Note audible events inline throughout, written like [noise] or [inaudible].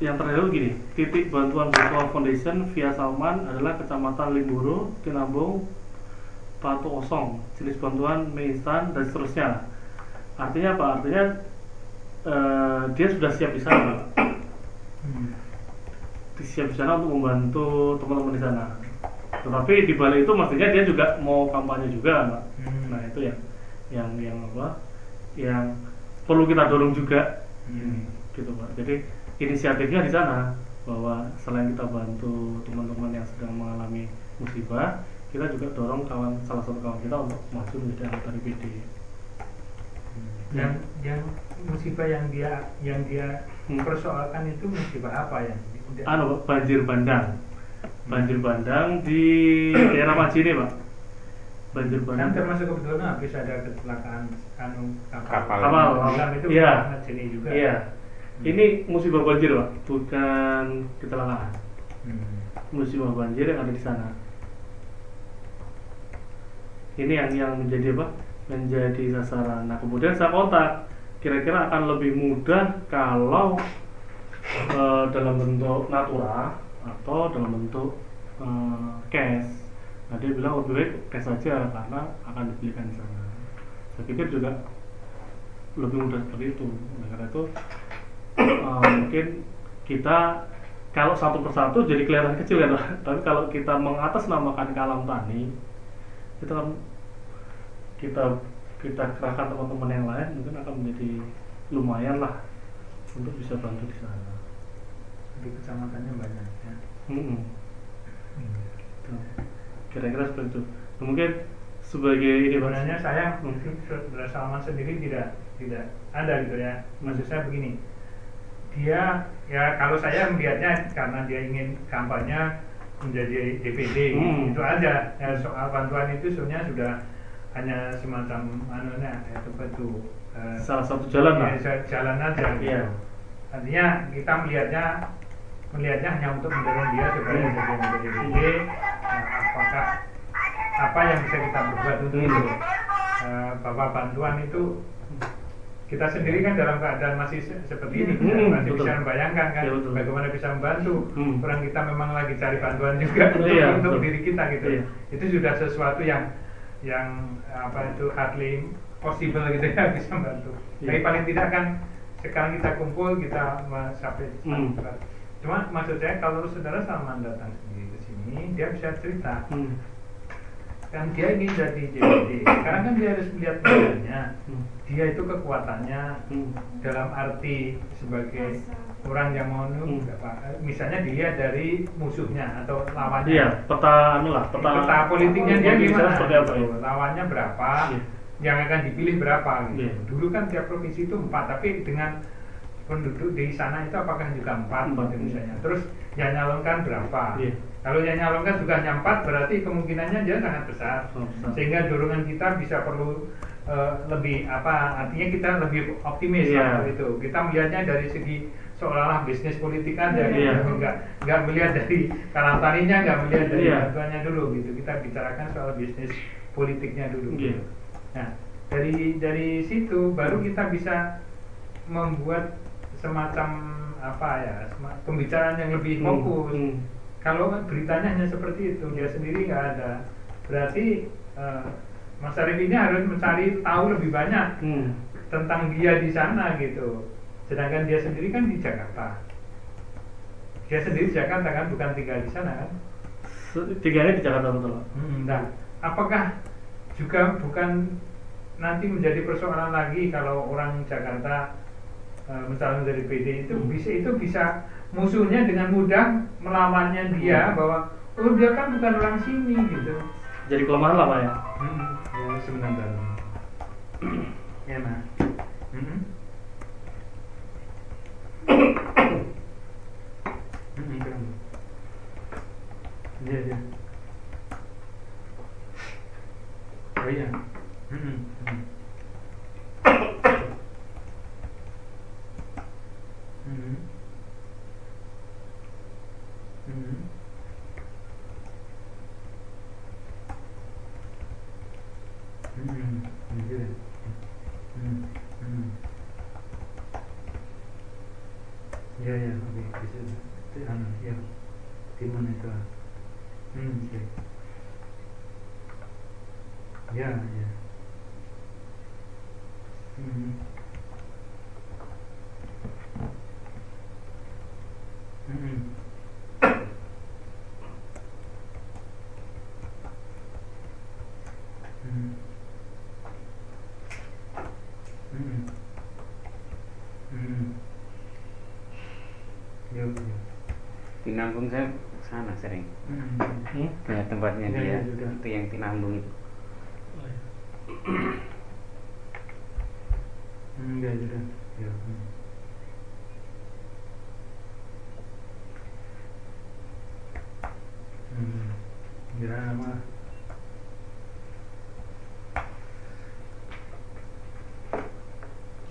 yang terakhir gini, titik bantuan virtual foundation via Salman adalah Kecamatan Limburu, Tinambung, Patu Osong, jenis bantuan mie instan dan seterusnya. Artinya apa? Artinya eh, dia sudah siap di sana. Hmm. siap di sana untuk membantu teman-teman di sana. Tetapi di balik itu mestinya dia juga mau kampanye juga, Pak. Hmm. Nah itu yang yang yang apa? Yang perlu kita dorong juga, Hmm. gitu Pak. Jadi inisiatifnya di sana bahwa selain kita bantu teman-teman yang sedang mengalami musibah, kita juga dorong kawan salah satu kawan kita untuk maju menjadi anggota DPD. yang yang musibah yang dia yang dia Hmm. persoalkan itu musibah apa ya? Anu banjir bandang, banjir bandang di daerah Majene Pak. Banjir kan bandang. termasuk kebetulan habis ada kecelakaan anu Kapal. Kapal. Bilang itu Iya. sangat sini juga. Iya. Ini musibah banjir Pak, bukan kecelakaan. Hmm. Musibah banjir yang ada di sana. Ini yang yang menjadi apa? Menjadi sasaran. Nah kemudian saya kontak, kira-kira akan lebih mudah kalau eh, dalam bentuk natura atau dalam bentuk eh, cash. Nah dia bilang lebih baik cash saja karena akan dibelikan di sana. Saya pikir juga lebih mudah seperti itu. Nah, karena itu eh, mungkin kita kalau satu persatu jadi kelihatan kecil kan Pak. [laughs] tapi kalau kita mengatasnamakan kalam tani itu kan kita kita kerahkan teman-teman yang lain mungkin akan menjadi lumayan lah untuk bisa bantu di sana. Di kecamatannya banyak ya. Mm-mm. Gitu. Kira-kira seperti itu. Nah, mungkin sebagai. Sebenarnya saya Hmm. saudara Salman sendiri tidak tidak ada gitu ya. Maksud saya begini, dia ya kalau saya melihatnya karena dia ingin kampanye menjadi DPD Hmm. itu aja. Ya, soal bantuan itu sebenarnya sudah hanya semacam anunya itu itu eh, salah satu jalan lah. ya, ja- jalan aja. gitu. Iya. Artinya kita melihatnya melihatnya hanya untuk mendorong dia supaya Hmm. menjadi anggota DPD. Nah, apakah apa yang bisa kita berbuat untuk Hmm. itu? Eh, bahwa bantuan itu kita sendiri kan dalam keadaan masih se- seperti ini, Hmm, kita masih betul. bisa membayangkan kan betul. bagaimana bisa membantu. Hmm. Orang kita memang lagi cari bantuan juga untuk, Iya, untuk betul. diri kita gitu. Iya. Itu sudah sesuatu yang yang apa itu hardly possible gitu ya [laughs] bisa membantu. Iya. Tapi paling tidak kan sekarang kita kumpul kita sampai Hmm. Cuma maksud saya kalau saudara Salman datang sendiri ke sini, dia bisa cerita Hmm. Kan dia ingin jadi JPD. Sekarang kan dia harus melihat modalnya. Hmm. Dia itu kekuatannya Hmm. dalam arti sebagai orang yang mau nu- Hmm. misalnya dilihat dari musuhnya atau lawannya. Iya, peta anu lah, peta, peta politiknya dia gimana? seperti apa ya? Lawannya berapa? Iya. Yang akan dipilih berapa? Gitu. Iya. Dulu kan tiap provinsi itu empat, tapi dengan penduduk di sana itu apakah juga empat, Empat, gitu iya. misalnya? Terus yang nyalonkan berapa? Iya. Kalau yang nyalonkan juga hanya empat, berarti kemungkinannya dia sangat besar. Sangat besar. Sehingga dorongan kita bisa perlu eh, lebih apa? Artinya kita lebih optimis Iya. lah itu. Kita melihatnya dari segi seolah-olah bisnis politik aja, Iya. gitu. Enggak nggak melihat dari karantannya, nggak melihat dari Iya. bantuannya dulu gitu. Kita bicarakan soal bisnis politiknya dulu. Gitu. Nah, dari dari situ baru kita bisa membuat semacam apa ya, pembicaraan yang lebih Hmm, fokus. hmm. Kalau beritanya hanya seperti itu, dia sendiri nggak ada, berarti eh, Mas Arif ini harus mencari tahu lebih banyak Hmm. tentang dia di sana gitu. Sedangkan dia sendiri kan di Jakarta. Dia sendiri di Jakarta kan, bukan tinggal di sana kan? Tiganya di Jakarta betul. Pak. Nah, apakah juga bukan nanti menjadi persoalan lagi kalau orang Jakarta eh, mencalon dari PD itu Hmm. bisa itu bisa musuhnya dengan mudah melawannya dia Hmm. bahwa oh dia kan bukan orang sini gitu. Jadi kelemahan lah Pak ya. Hmm, ya sebenarnya. [clears throat] ya nah. Hmm. Hmm. Iya, iya. Oh iya. Hmm. Hmm. Hmm. Hmm, iya. Hmm. ya ya oke bisa itu anu ya timun itu hmm oke ya ya hmm hmm hmm hmm hmm ya ya Tinambung saya sana sering. hmm? Ya tempatnya Ya, dia ya, juga. itu yang Tinambung itu. Hmm, ya sudah. Ya. hmm. Hmm. Ya, nama.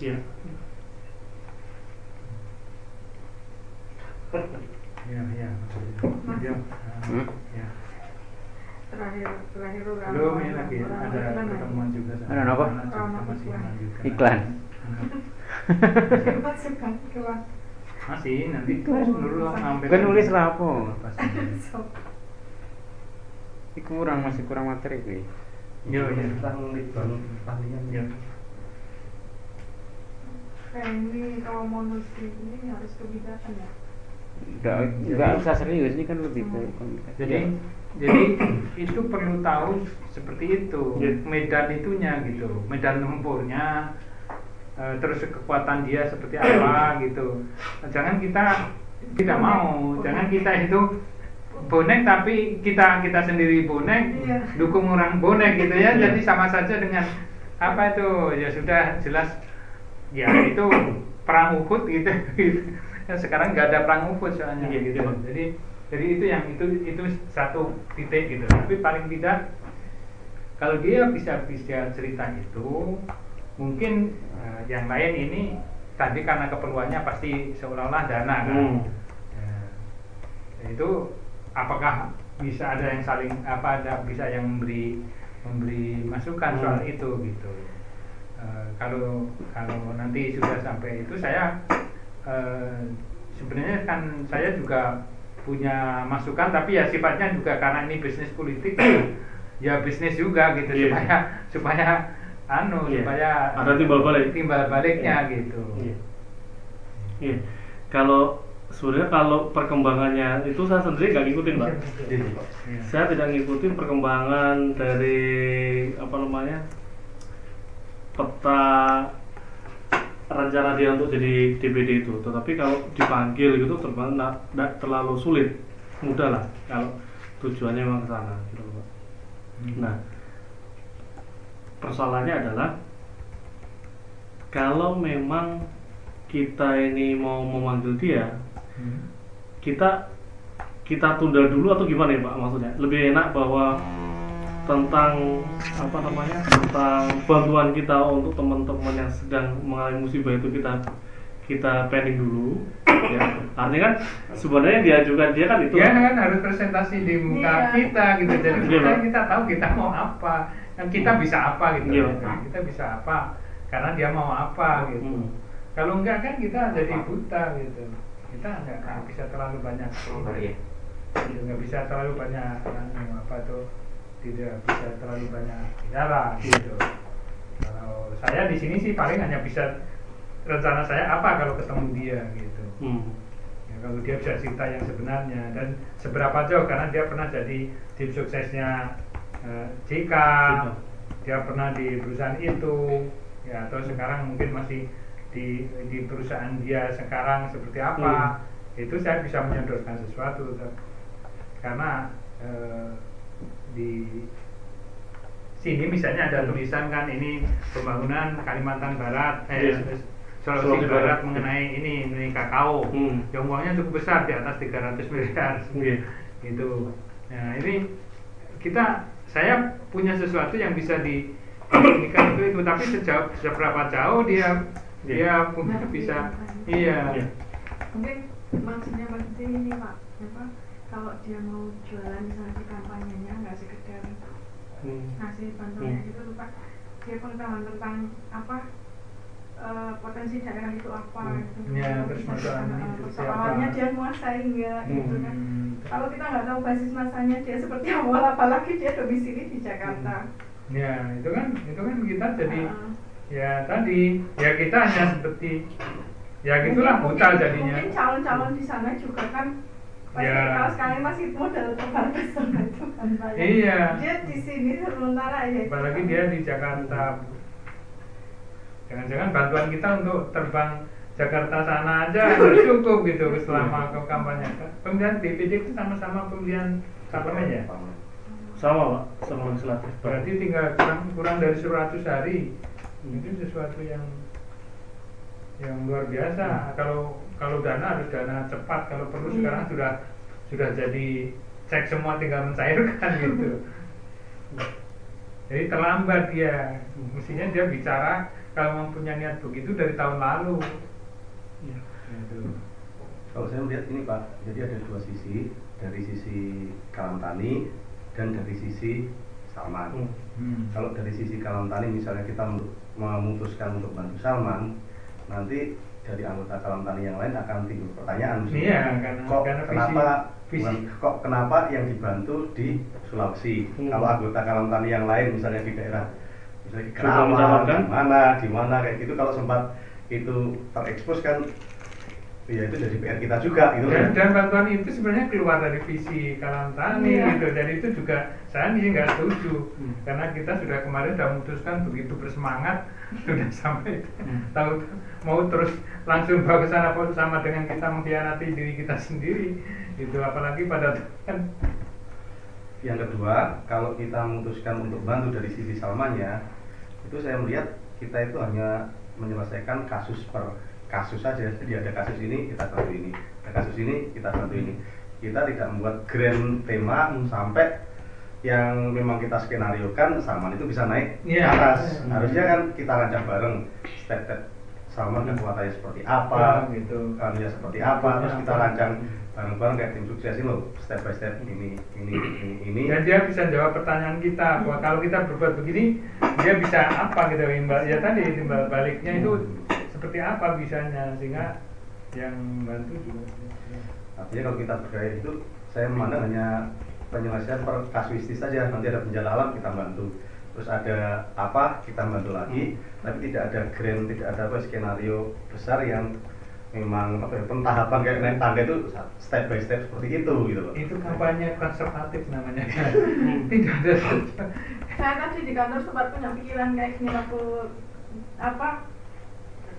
Iya. Ya, ya. Ya. Hmm? Ya. terakhir terakhir orang Belum ini lagi orang ada iklan lagi. pertemuan juga sama Ada apa? anak juga Sama masih iklan. Masih nanti Iklan. dulu hampir. Kan nulis lah apa? [laughs] Ini kurang masih kurang materi gue. Yo, ya. Tentang litbang pertanian. Ya. ini kalau mau nulis ini harus kebijakan ya. Enggak enggak usah serius ini kan lebih ke komunikasi. Jadi jadi [clears throat] itu perlu tahu seperti itu Iya. medan itunya gitu, medan tempurnya, eh, terus kekuatan dia seperti [clears throat] apa gitu. Jangan kita tidak mau, jangan kita itu bonek tapi kita kita sendiri bonek, Iya. dukung orang bonek gitu ya. Iya. Jadi sama saja dengan apa itu ya sudah jelas ya itu perang Uhud gitu. [laughs] Ya, sekarang nggak ada perang Uhud soalnya Iya, gitu. iya. Jadi jadi itu yang itu itu satu titik gitu. Tapi paling tidak kalau dia bisa bisa cerita itu mungkin eh, yang lain ini tadi karena keperluannya pasti seolah-olah dana kan. Hmm. Ya, itu apakah bisa ada yang saling apa ada bisa yang memberi memberi masukan Hmm. soal itu gitu. Eh, kalau kalau nanti sudah sampai itu saya eh, sebenarnya kan saya juga punya masukan tapi ya sifatnya juga karena ini bisnis politik ya [coughs] bisnis juga gitu Iya. supaya supaya anu Iya. supaya Ada timbal balik. timbal baliknya Iya. gitu Iya. Iya. Kalau sebenarnya kalau perkembangannya itu saya sendiri nggak ngikutin, Pak. Iya. Saya tidak ngikutin perkembangan dari apa namanya peta rencana dia untuk jadi DPD itu. Tetapi kalau dipanggil gitu terbang tidak terlalu sulit, mudah lah kalau tujuannya memang ke sana. Gitu, loh. Hmm. Nah, persoalannya adalah kalau memang kita ini mau memanggil dia, Hmm. kita kita tunda dulu atau gimana ya Pak maksudnya? Lebih enak bahwa tentang apa namanya tentang bantuan kita untuk teman-teman yang sedang mengalami musibah itu kita kita pending dulu ya artinya kan sebenarnya diajukan dia kan itu Dia kan harus presentasi di muka Iya. kita gitu. Jadi Iya, kita, kita tahu kita mau apa. Dan kita bisa apa gitu. Iya, Pak. kita bisa apa karena dia mau apa gitu. Hmm. Kalau enggak kan kita jadi buta gitu. Kita enggak, enggak bisa terlalu banyak Iya. gitu, nggak bisa terlalu banyak apa tuh tidak bisa terlalu banyak bicara gitu. Kalau saya di sini sih paling hanya bisa rencana saya apa kalau ketemu dia gitu. Hmm. Ya, kalau dia bisa cerita yang sebenarnya dan seberapa jauh karena dia pernah jadi tim suksesnya eh, JK, dia pernah di perusahaan itu, ya atau sekarang mungkin masih di di perusahaan dia sekarang seperti apa, itu saya bisa menyodorkan sesuatu karena eh, di sini misalnya ada tulisan kan ini pembangunan Kalimantan Barat, eh, Iya. Sulawesi Sulawesi Barat Barat. mengenai ini ini kakao Hmm. yang uangnya cukup besar di atas 300 miliar Iya. gitu nah ini kita saya punya sesuatu yang bisa dikomunikasikan itu itu tapi sejauh seberapa jauh dia Iya. dia punya bisa iya Iya. Mungkin maksudnya pasti ini Pak, apa kalau dia mau jualan misalnya di kampanyenya nggak sekedar Hmm. ngasih bantuannya Hmm. gitu lupa dia pengetahuan tentang apa eh, potensi daerah itu apa Hmm. gitu. Ya, terus persoalannya siapa? dia menguasai enggak gitu kan Hmm. kalau kita nggak tahu basis masanya dia seperti awal [laughs] apalagi dia domisili di Jakarta Ya, itu kan itu kan kita jadi Ah. ya tadi ya kita hanya seperti ya gitulah Mungkin- buta jadinya. mungkin calon-calon di sana juga kan pasti Ya. kalau sekarang masih modal terbatas sama kan Pak, ya. Iya. dia di sini sementara ya itu Apalagi dia di Jakarta. Jangan-jangan bantuan kita untuk terbang Jakarta sana aja [laughs] cukup gitu selama ke kampanye. Pemilihan DPD itu sama-sama pemilihan parlemen ya. sama pak sama legislatif Berarti tinggal kurang kurang dari 100 hari. Itu sesuatu yang yang luar biasa. Kalau kalau dana harus dana cepat. Kalau perlu Iya. sekarang sudah sudah jadi cek semua tinggal mencairkan [laughs] gitu. Jadi terlambat dia. Mestinya dia bicara kalau mempunyai niat begitu dari tahun lalu. Gitu. Kalau saya melihat ini Pak, jadi ada dua sisi, dari sisi Kalam Tani dan dari sisi Salman. Hmm. Hmm. Kalau dari sisi Kalam Tani misalnya kita mu- memutuskan untuk bantu Salman, nanti dari anggota Kalam Tani yang lain akan timbul pertanyaan. Iya, karena- kok karena visi- kenapa visi- bukan, kok kenapa yang dibantu di Sulawesi? Hmm. Kalau anggota Kalam Tani yang lain misalnya di daerah misalnya Kerawang, di mana, di mana kayak gitu kalau sempat itu terekspos kan ya itu jadi PR kita juga gitu dan, kan. dan bantuan itu sebenarnya keluar dari visi kalam tani Iya. gitu jadi itu juga saya nih nggak setuju Hmm. karena kita sudah kemarin sudah memutuskan begitu bersemangat sudah sampai Hmm. tahu mau terus langsung bawa ke sana sama dengan kita mengkhianati diri kita sendiri itu apalagi pada kan Yang kedua, kalau kita memutuskan untuk bantu dari sisi Salmannya, itu saya melihat kita itu hanya menyelesaikan kasus per kasus saja. Jadi ada kasus ini kita bantu ini, ada kasus ini kita bantu ini. Kita tidak membuat grand tema sampai yang memang kita skenario kan Salman itu bisa naik ke Iya. atas. Hmm. Harusnya kan kita rancang bareng step-step Salman kekuatannya seperti apa, Ya, gitu. kanunya seperti apa, terus kita rancang bareng-bareng kayak tim sukses ini loh, step by step ini, ini, ini, ini. dan dia bisa jawab pertanyaan kita bahwa kalau kita berbuat begini dia bisa apa gitu imbal ya tadi timbal baliknya itu seperti apa bisanya sehingga yang bantu juga. Artinya kalau kita bergaya itu, saya memandang hanya penyelesaian per kasuistis saja. Nanti ada bencana alam kita bantu, terus ada apa kita bantu lagi, tapi tidak ada grand, tidak ada apa skenario besar yang memang apa ya, pentahapan kayak naik tangga itu step by step seperti itu gitu loh. itu kampanye konservatif namanya. [laughs] Tidak ada. Saya tadi di kantor sempat punya pikiran kayak gini waktu apa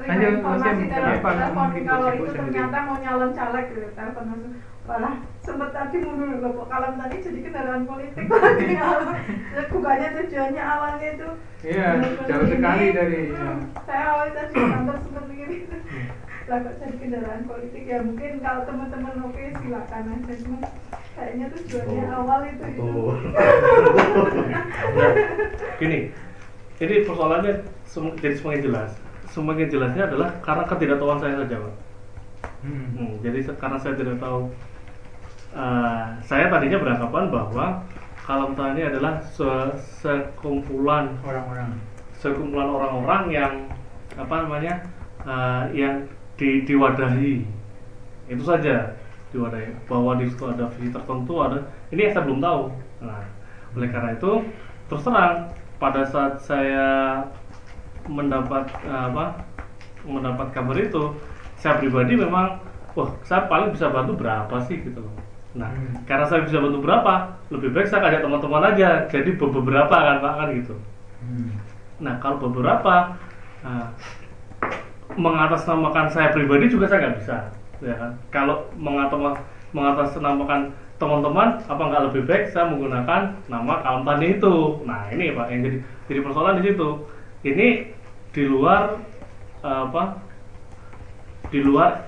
terima informasi telepon mungkin kalau itu ternyata mau nyalon caleg gitu telepon langsung malah sempat tadi mundur loh kok kalam tadi jadi kendaraan politik lagi bukannya tujuannya awalnya itu Iya, jauh sekali ini. dari- Hmm, ya. saya awalnya tadi di kantor sempat mikir itu lah kok jadi kendaraan politik ya mungkin kalau teman-teman oke silakan aja cuma kayaknya tujuannya Oh, awal itu itu. Nah, gini, ini persoalannya jadi semakin jelas. Semakin jelasnya adalah karena ketidaktahuan saya saja, Pak. Hmm, jadi se- karena saya tidak tahu, eh, saya tadinya beranggapan bahwa Kalam Tani adalah se- sekumpulan orang-orang. sekumpulan orang-orang yang apa namanya eh, yang di, diwadahi. Itu saja diwadahi. Bahwa di situ ada visi tertentu ada ini yang saya belum tahu. Nah oleh karena itu terus terang pada saat saya mendapat apa mendapat kabar itu saya pribadi memang wah saya paling bisa bantu berapa sih gitu loh nah Hmm. karena saya bisa bantu berapa lebih baik saya ajak teman-teman aja jadi be- beberapa kan pak kan gitu Nah, kalau beberapa nah, mengatasnamakan saya pribadi juga saya nggak bisa, ya kan? Kalau mengatas mengatasnamakan teman-teman, apa nggak lebih baik saya menggunakan nama tani itu? Nah, ini pak yang jadi jadi persoalan di situ. Ini di luar apa? Di luar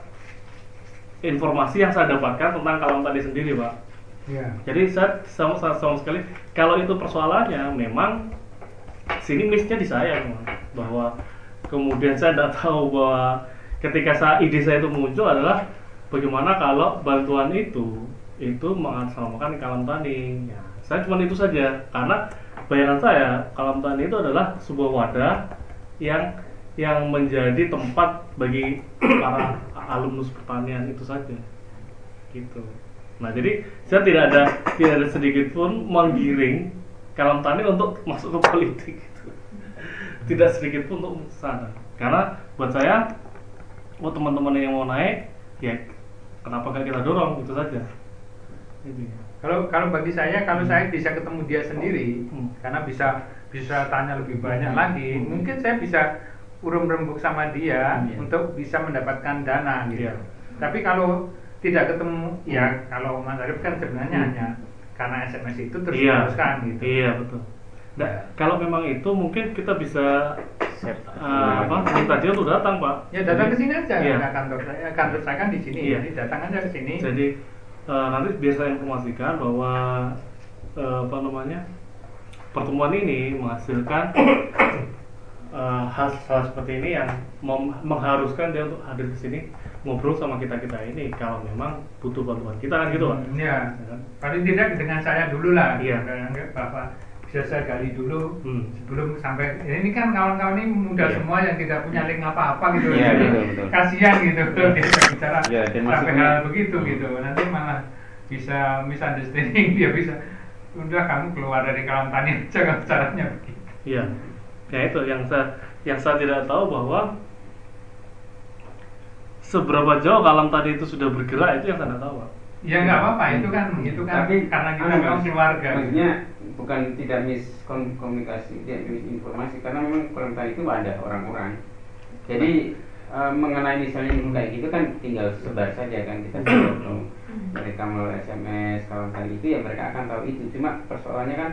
informasi yang saya dapatkan tentang kawan tani sendiri, pak. ya Jadi saya sama, sama, sama sekali kalau itu persoalannya memang sini missnya di saya memang. bahwa kemudian saya tidak tahu bahwa ketika saya ide saya itu muncul adalah bagaimana kalau bantuan itu itu mengatasnamakan kalam tani. Ya, saya cuma itu saja karena bayangan saya kalam tani itu adalah sebuah wadah yang yang menjadi tempat bagi para alumnus pertanian itu saja gitu nah jadi saya tidak ada tidak ada sedikit pun menggiring kalam tani untuk masuk ke politik gitu. tidak sedikit pun untuk sana karena buat saya oh teman-teman yang mau naik ya kenapa gak kita dorong itu saja Gitu. Kalau kalau bagi saya kalau saya bisa ketemu dia sendiri Hmm. karena bisa bisa tanya lebih banyak Hmm. lagi, Hmm. mungkin saya bisa urung rembuk sama dia Iya. untuk bisa mendapatkan dana gitu. Iya. Tapi kalau tidak ketemu, ya kalau Mas Arif kan sebenarnya Hmm. hanya karena SMS itu terus iya diteruskan gitu. iya betul nah, kalau memang itu mungkin kita bisa eh, apa minta dia untuk datang pak Ya datang ke sini aja, Iya. Nah, kantor saya kantor saya kan di sini, Iya. jadi datang aja ke sini. Jadi eh, nanti biasa informasikan bahwa eh, apa namanya pertemuan ini menghasilkan [coughs] eh, hal-hal seperti ini yang mem- mengharuskan dia untuk hadir ke sini ngobrol sama kita kita ini kalau memang butuh bantuan kita kan gitu pak. Hmm, Iya. Ya kan? Paling tidak dengan saya dulu lah. Iya. Bapak bisa saya gali dulu Hmm. sebelum sampai ini kan kawan-kawan ini muda Iya. semua yang tidak punya link apa-apa gitu. Iya, betul, betul. kasihan gitu Hmm. dia bicara Iya, sampai maksudnya- hal begitu gitu. Nanti malah bisa misunderstanding [laughs] dia bisa udah kamu keluar dari kalam tani [laughs] aja caranya begitu. Iya. Ya itu yang saya yang saya tidak tahu bahwa seberapa jauh kalam tadi itu sudah bergerak itu yang saya tidak tahu pak. Ya nggak apa-apa itu kan itu kan Tapi karena kita anu, memang Mas, keluarga. Maksudnya bukan tidak miskomunikasi, tidak misinformasi karena memang kolam tadi itu ada orang-orang. Jadi eh, mengenai misalnya kayak gitu kan tinggal sebar saja kan kita [clears throat] tidak tahu. Mereka melalui SMS kalau tadi itu ya mereka akan tahu itu. Cuma persoalannya kan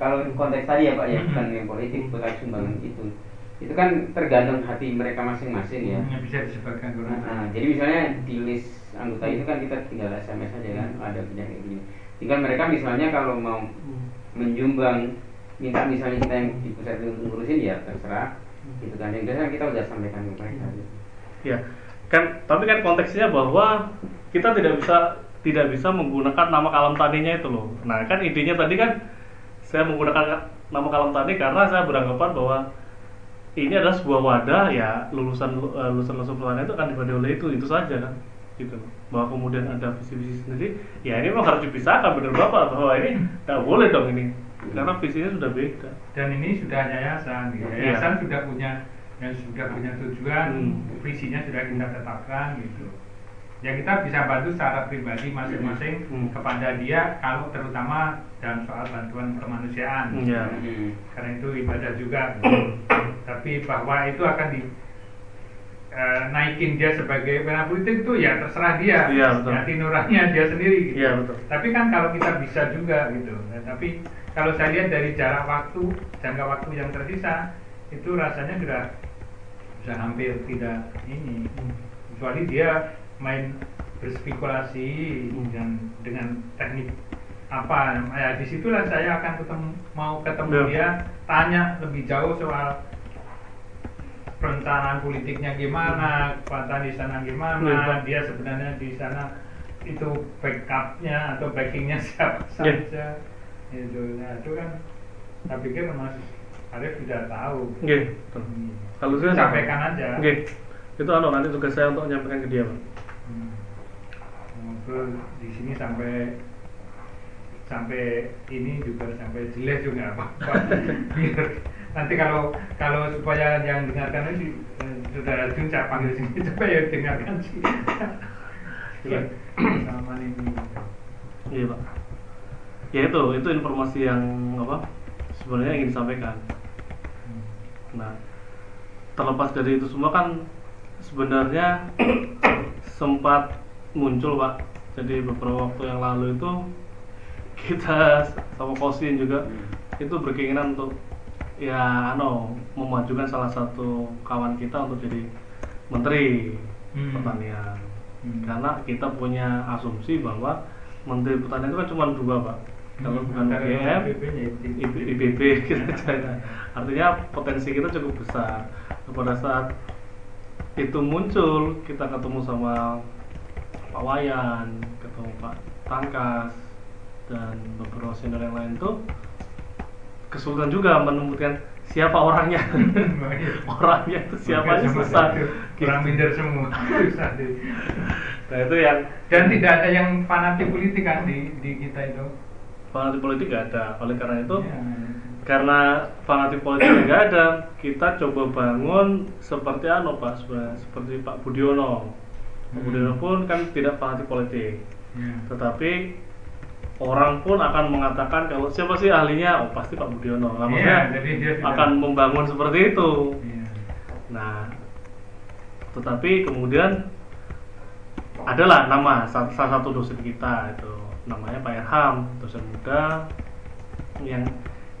kalau konteks tadi ya Pak ya bukan yang politik bukan sumbangan itu itu kan tergantung hati mereka masing-masing ya. Yang bisa disebabkan kurang. Nah, jadi misalnya di list anggota itu kan kita tinggal SMS aja kan ada punya kayak gini. Tinggal mereka misalnya kalau mau menyumbang minta misalnya kita yang di pusat itu untuk ngurusin ya terserah gitu kan yang biasanya kita udah sampaikan ke mereka. Ya, kan tapi kan konteksnya bahwa kita tidak bisa tidak bisa menggunakan nama kalam taninya itu loh. Nah, kan idenya tadi kan saya menggunakan nama kalam tani karena saya beranggapan bahwa ini adalah sebuah wadah ya lulusan eh, lulusan lulusan pertanian itu akan dibantu oleh itu itu saja kan gitu loh. bahwa kemudian ada visi-visi sendiri ya ini memang harus dipisahkan benar bapak bahwa ini tidak boleh dong ini karena visinya sudah beda dan ini sudah yayasan gitu. Iya. yayasan sudah punya yang sudah punya tujuan Hmm. visinya sudah kita tetapkan gitu ya kita bisa bantu secara pribadi masing-masing Hmm. kepada dia kalau terutama dalam soal bantuan kemanusiaan ya Hmm. karena itu ibadah juga gitu. tapi bahwa itu akan di eh, naikin dia sebagai politik itu ya terserah dia Iya, betul. hati nuraninya dia sendiri gitu. Iya, betul. tapi kan kalau kita bisa juga gitu Nah, tapi kalau saya lihat dari jarak waktu jangka waktu yang tersisa itu rasanya sudah sudah hampir tidak ini kecuali dia main berspekulasi Hmm. dan dengan teknik apa ya di situlah saya akan ketemu mau ketemu Ya. dia tanya lebih jauh soal perencanaan politiknya gimana kekuatan di sana gimana Ya. dia sebenarnya di sana itu backupnya atau backingnya [laughs] siapa Ya. saja itu nah itu kan saya pikir Mas Arief sudah tahu Oke, betul. Kalau saya sampaikan aja Oke, itu anu nanti tugas saya untuk menyampaikan ke dia, Pak. Hmm. ngobrol di sini sampai sampai ini juga sampai jelek juga apa biar [laughs] nanti kalau kalau supaya yang dengarkan ini eh, saudara Jun saya panggil sini [laughs] supaya dengarkan sih Iya. sama ini Iya, Pak. Ya itu, itu informasi yang apa? Sebenarnya ingin disampaikan. Nah, terlepas dari itu semua kan sebenarnya [coughs] sempat muncul, Pak. Jadi beberapa waktu yang lalu itu kita sama Kosin juga itu berkeinginan untuk ya ano memajukan salah satu kawan kita untuk jadi menteri Hmm. pertanian Hmm. karena kita punya asumsi bahwa menteri pertanian itu kan cuma dua pak kalau Hmm, bukan UGM. IB- IBB gitu aja. artinya potensi kita cukup besar pada saat itu muncul kita ketemu sama Pak Wayan ketemu Pak Tangkas dan beberapa senior yang lain tuh kesulitan juga menemukan siapa orangnya [laughs] orangnya itu siapa aja susah. Gitu. orang minder semua susah deh. nah itu yang dan tidak ada yang fanatik politik kan di di kita itu fanatik politik gak ada oleh karena itu Ya. karena fanatik politik nggak ada kita coba bangun seperti ano pak seperti Pak Budiono Hmm. Pun kan tidak fanatik politik Ya. tetapi orang pun akan mengatakan kalau siapa sih ahlinya oh pasti Pak Budiono Iya, maksudnya jadi dia akan membangun seperti itu Iya. nah tetapi kemudian adalah nama sa- salah satu dosen kita itu namanya Pak Erham dosen muda yang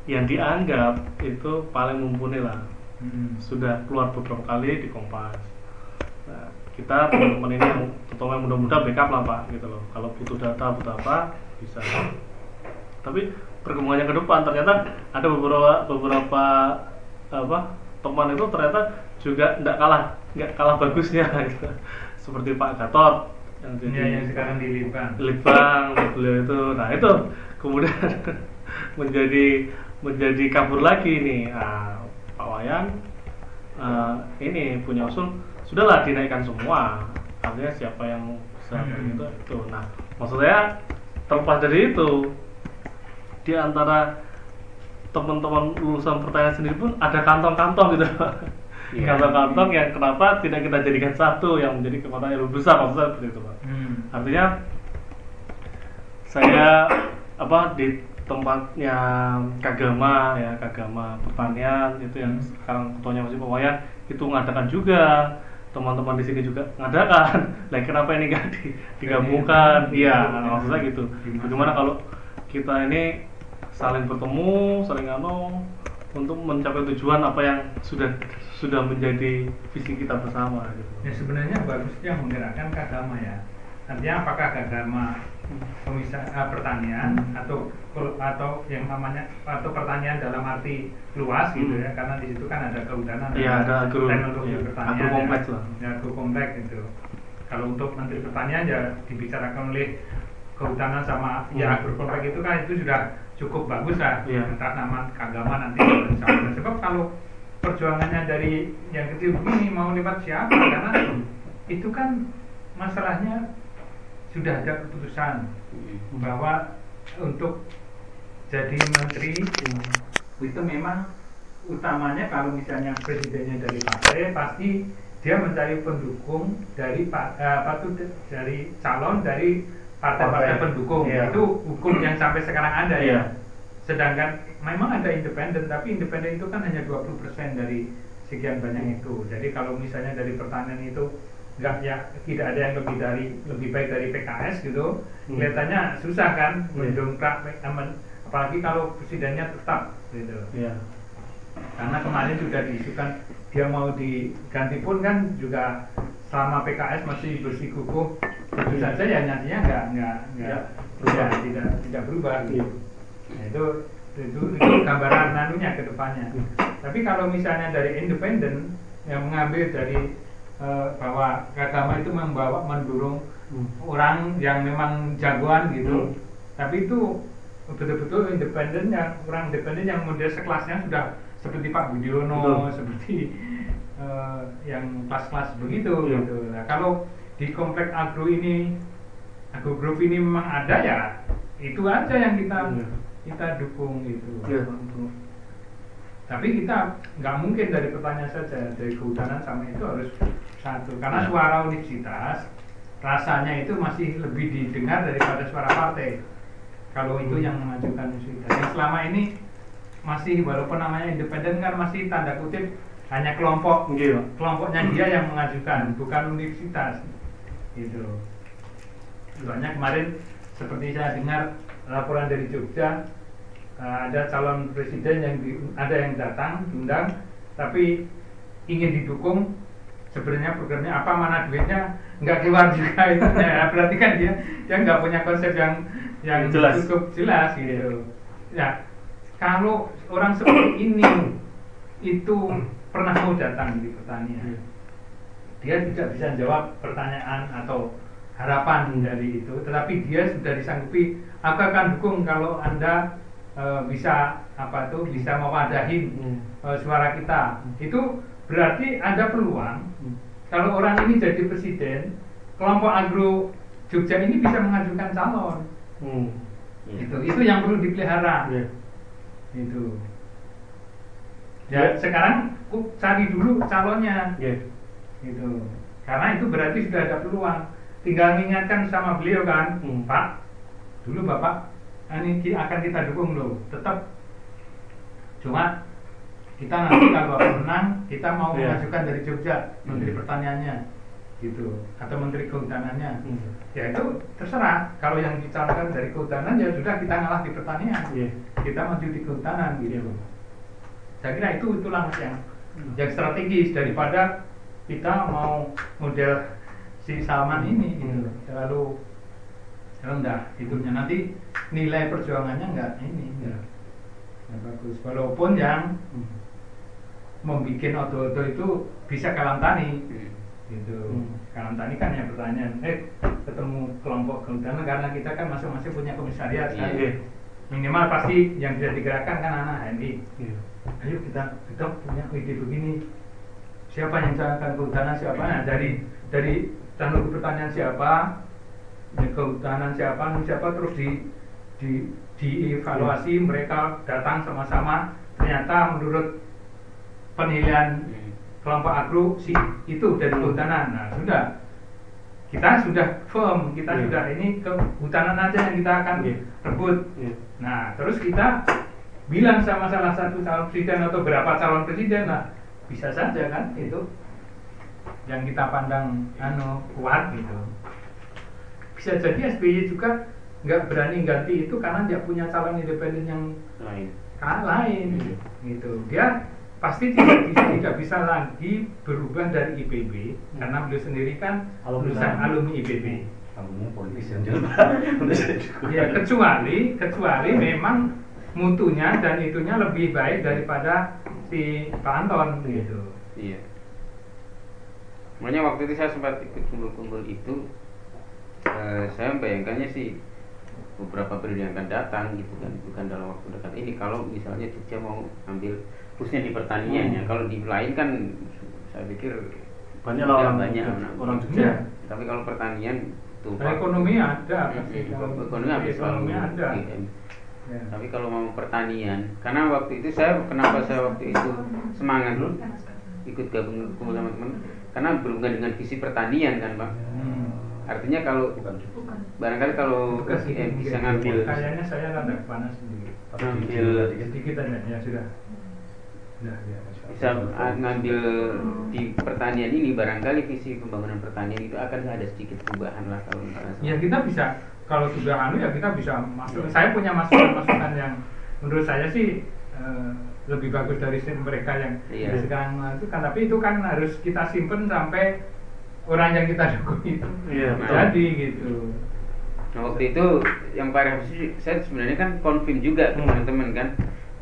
yang dianggap itu paling mumpuni lah Hmm. sudah keluar beberapa kali di Kompas kita teman-teman ini yang terutama yang muda-muda backup lah pak gitu loh kalau butuh data butuh apa bisa tapi perkembangannya ke depan ternyata ada beberapa beberapa apa teman itu ternyata juga tidak kalah nggak kalah bagusnya [laughs] gitu. seperti Pak Gatot yang jadi Iya, yang sekarang di Libang. Litbang beliau itu nah itu kemudian [laughs] menjadi menjadi kabur lagi nih ah, Pak Wayan ah, ini punya usul sudahlah dinaikkan semua artinya siapa yang bisa Hmm. itu itu nah maksud saya terlepas dari itu di antara teman-teman lulusan pertanian sendiri pun ada kantong-kantong gitu Iya. kantong-kantong yang kenapa tidak kita jadikan satu yang menjadi kekuatan yang lebih besar maksudnya seperti itu pak Hmm. artinya saya apa di tempatnya Kagama ya Kagama pertanian itu yang sekarang ketuanya masih Wayan itu mengadakan juga teman-teman di sini juga mengadakan [laughs] lah kenapa ini nggak di- digabungkan? Iya. Maksudnya gitu. Bagaimana kalau kita ini saling bertemu saling anu untuk mencapai tujuan apa yang sudah sudah menjadi visi kita bersama gitu. Ya sebenarnya bagusnya menggerakkan kagama ya. Artinya apakah kagama pemisah eh, pertanian Hmm. atau atau yang namanya atau pertanian dalam arti luas gitu Hmm. ya karena di situ kan ada kehutanan Iya, ada agro- teknologi iya, pertanian agro kompleks ya, lah. ya agro kompleks gitu kalau untuk menteri pertanian ya dibicarakan oleh kehutanan sama ya Hmm. agro kompleks itu kan itu sudah cukup bagus lah Iya. entah nama kagama nanti sebab kalau perjuangannya dari yang kecil begini mau lewat siapa karena itu kan masalahnya sudah ada keputusan bahwa untuk jadi menteri itu memang utamanya kalau misalnya presidennya dari partai pasti dia mencari pendukung dari eh, apa tuh dari calon dari partai-partai Partai. pendukung Iya. itu hukum yang sampai sekarang ada Iya. ya sedangkan memang ada independen tapi independen itu kan hanya 20% dari sekian banyak itu jadi kalau misalnya dari pertanian itu nggak ya tidak ada yang lebih dari lebih baik dari PKS gitu Hmm. kelihatannya susah kan Iya. mendongkrak aman apalagi kalau presidennya tetap gitu iya karena kemarin sudah diisukan dia mau diganti pun kan juga selama PKS masih bersikukuh tentu saja ya nantinya nggak nggak nggak Tidak tidak tidak tidak berubah Iya. gitu. Nah, itu itu itu gambaran nanunya ke depannya. Tapi kalau misalnya dari independen yang mengambil dari eh, bahwa agama itu membawa mendorong Hmm. orang yang memang jagoan gitu. Hmm. Tapi itu betul-betul independen yang orang independen yang model sekelasnya sudah seperti Pak Budiono, Betul. seperti eh, yang kelas-kelas begitu Iya. gitu. Nah, kalau di komplek agro ini agro group ini memang ada ya itu aja yang kita Iya. kita dukung gitu. Iya, betul. Tapi kita nggak mungkin dari pertanyaan saja dari kehutanan sama itu harus satu karena Ya. suara universitas rasanya itu masih lebih didengar daripada suara partai. Kalau itu Hmm. yang mengajukan universitas. Yang selama ini masih walaupun namanya independen kan masih tanda kutip hanya kelompok Iya. kelompoknya dia yang mengajukan bukan universitas gitu. Soalnya kemarin seperti saya dengar laporan dari Jogja eh, ada calon presiden yang di, ada yang datang diundang tapi ingin didukung sebenarnya programnya apa mana duitnya nggak keluar juga [laughs] itu. Ya, berarti kan dia dia nggak punya konsep yang yang Jelas. cukup jelas gitu. Ya kalau orang seperti ini itu pernah mau datang di pertanian. Dia tidak bisa jawab pertanyaan atau harapan dari itu tetapi dia sudah disanggupi aku akan dukung kalau anda eh, bisa apa tuh bisa mewadahin Hmm. eh, suara kita. Itu berarti ada peluang Hmm. Kalau orang ini jadi presiden kelompok agro Jogja ini bisa mengajukan calon Hmm. Iya. itu itu yang perlu dipelihara Iya. itu ya sekarang ku- cari dulu calonnya Iya. gitu karena itu berarti sudah ada peluang tinggal mengingatkan sama beliau kan Hmm. pak dulu bapak ini akan kita dukung loh tetap cuma kita nanti kalau menang kita mau Iya. mengajukan dari Jogja menteri Hmm. pertaniannya gitu atau menteri kehutanannya Hmm. ya itu terserah kalau yang dicalonkan dari kehutanan ya sudah kita ngalah di pertanian Iya. kita maju di kehutanan gitu Iya. saya kira itu itu langkah yang yang strategis daripada kita mau model si Salman ini gitu Hmm. terlalu rendah hidupnya nanti nilai perjuangannya enggak ini enggak, enggak bagus walaupun yang Hmm. Membuat odo-odo itu bisa kalam tani Hmm. gitu Hmm. kalam tani kan yang pertanyaan eh ketemu kelompok kehutanan karena kita kan masing-masing punya komisariat kan Iya. minimal pasti yang bisa digerakkan kan anak HMI Iya. ayo kita kita punya ide begini siapa yang calonkan kehutanan siapa nah, dari dari calon pertanian siapa ya, kehutanan siapa anu siapa terus di di dievaluasi mereka datang sama-sama ternyata menurut penilaian Hmm. kelompok agro si itu dari kehutanan nah sudah kita sudah firm kita Iya. sudah ini kehutanan aja yang kita akan Iya. rebut Iya. Nah, terus kita bilang sama salah satu calon presiden atau berapa calon presiden lah, bisa saja kan itu yang kita pandang anu kuat gitu. Bisa jadi SBY juga nggak berani ganti itu karena dia punya calon independen yang lain lain gitu. Dia pasti tidak bisa, tidak bisa lagi berubah dari IPB karena beliau sendiri kan Alumni. lulusan alumni IPB. Kamunya politis yang. Ya kecuali kecuali memang mutunya dan itunya lebih baik daripada si Pak Anton gitu. Iya. Makanya waktu itu saya sempat ikut kumpul-kumpul itu, eh, saya membayangkannya sih beberapa periode yang akan datang gitu kan, bukan dalam waktu dekat ini. Kalau misalnya Jogja mau ambil khususnya di pertanian ya, Hmm. kalau di lain kan saya pikir Banyak lah orang banyak orang Jogja. Jogja. Tapi kalau pertanian itu Nah, ekonomi ada pasti. Hmm, ekonomi habis ekonomi ada. Ya. Tapi kalau mau pertanian, karena waktu itu saya kenapa saya waktu itu semangat ikut gabung kumpul sama teman, karena berhubungan dengan visi pertanian kan pak. Hmm. Artinya kalau barangkali kalau GM itu bisa ngambil Kayaknya saya rada panas sendiri. ngambil Sedikit aja ya sudah. Sudah ya. bisa ah, ngambil di pertanian ini barangkali visi pembangunan pertanian itu akan ada sedikit perubahan lah kalau misalnya. Ya kita bisa kalau sudah anu ya kita bisa masuk. Saya punya masukan-masukan yang menurut saya sih eh, lebih bagus dari mereka yang Iya. sekarang itu kan tapi itu kan harus kita simpen sampai orang yang kita dukung itu Iya, betul. jadi gitu. Nah waktu itu yang parah sih saya sebenarnya kan confirm juga Hmm. teman-teman kan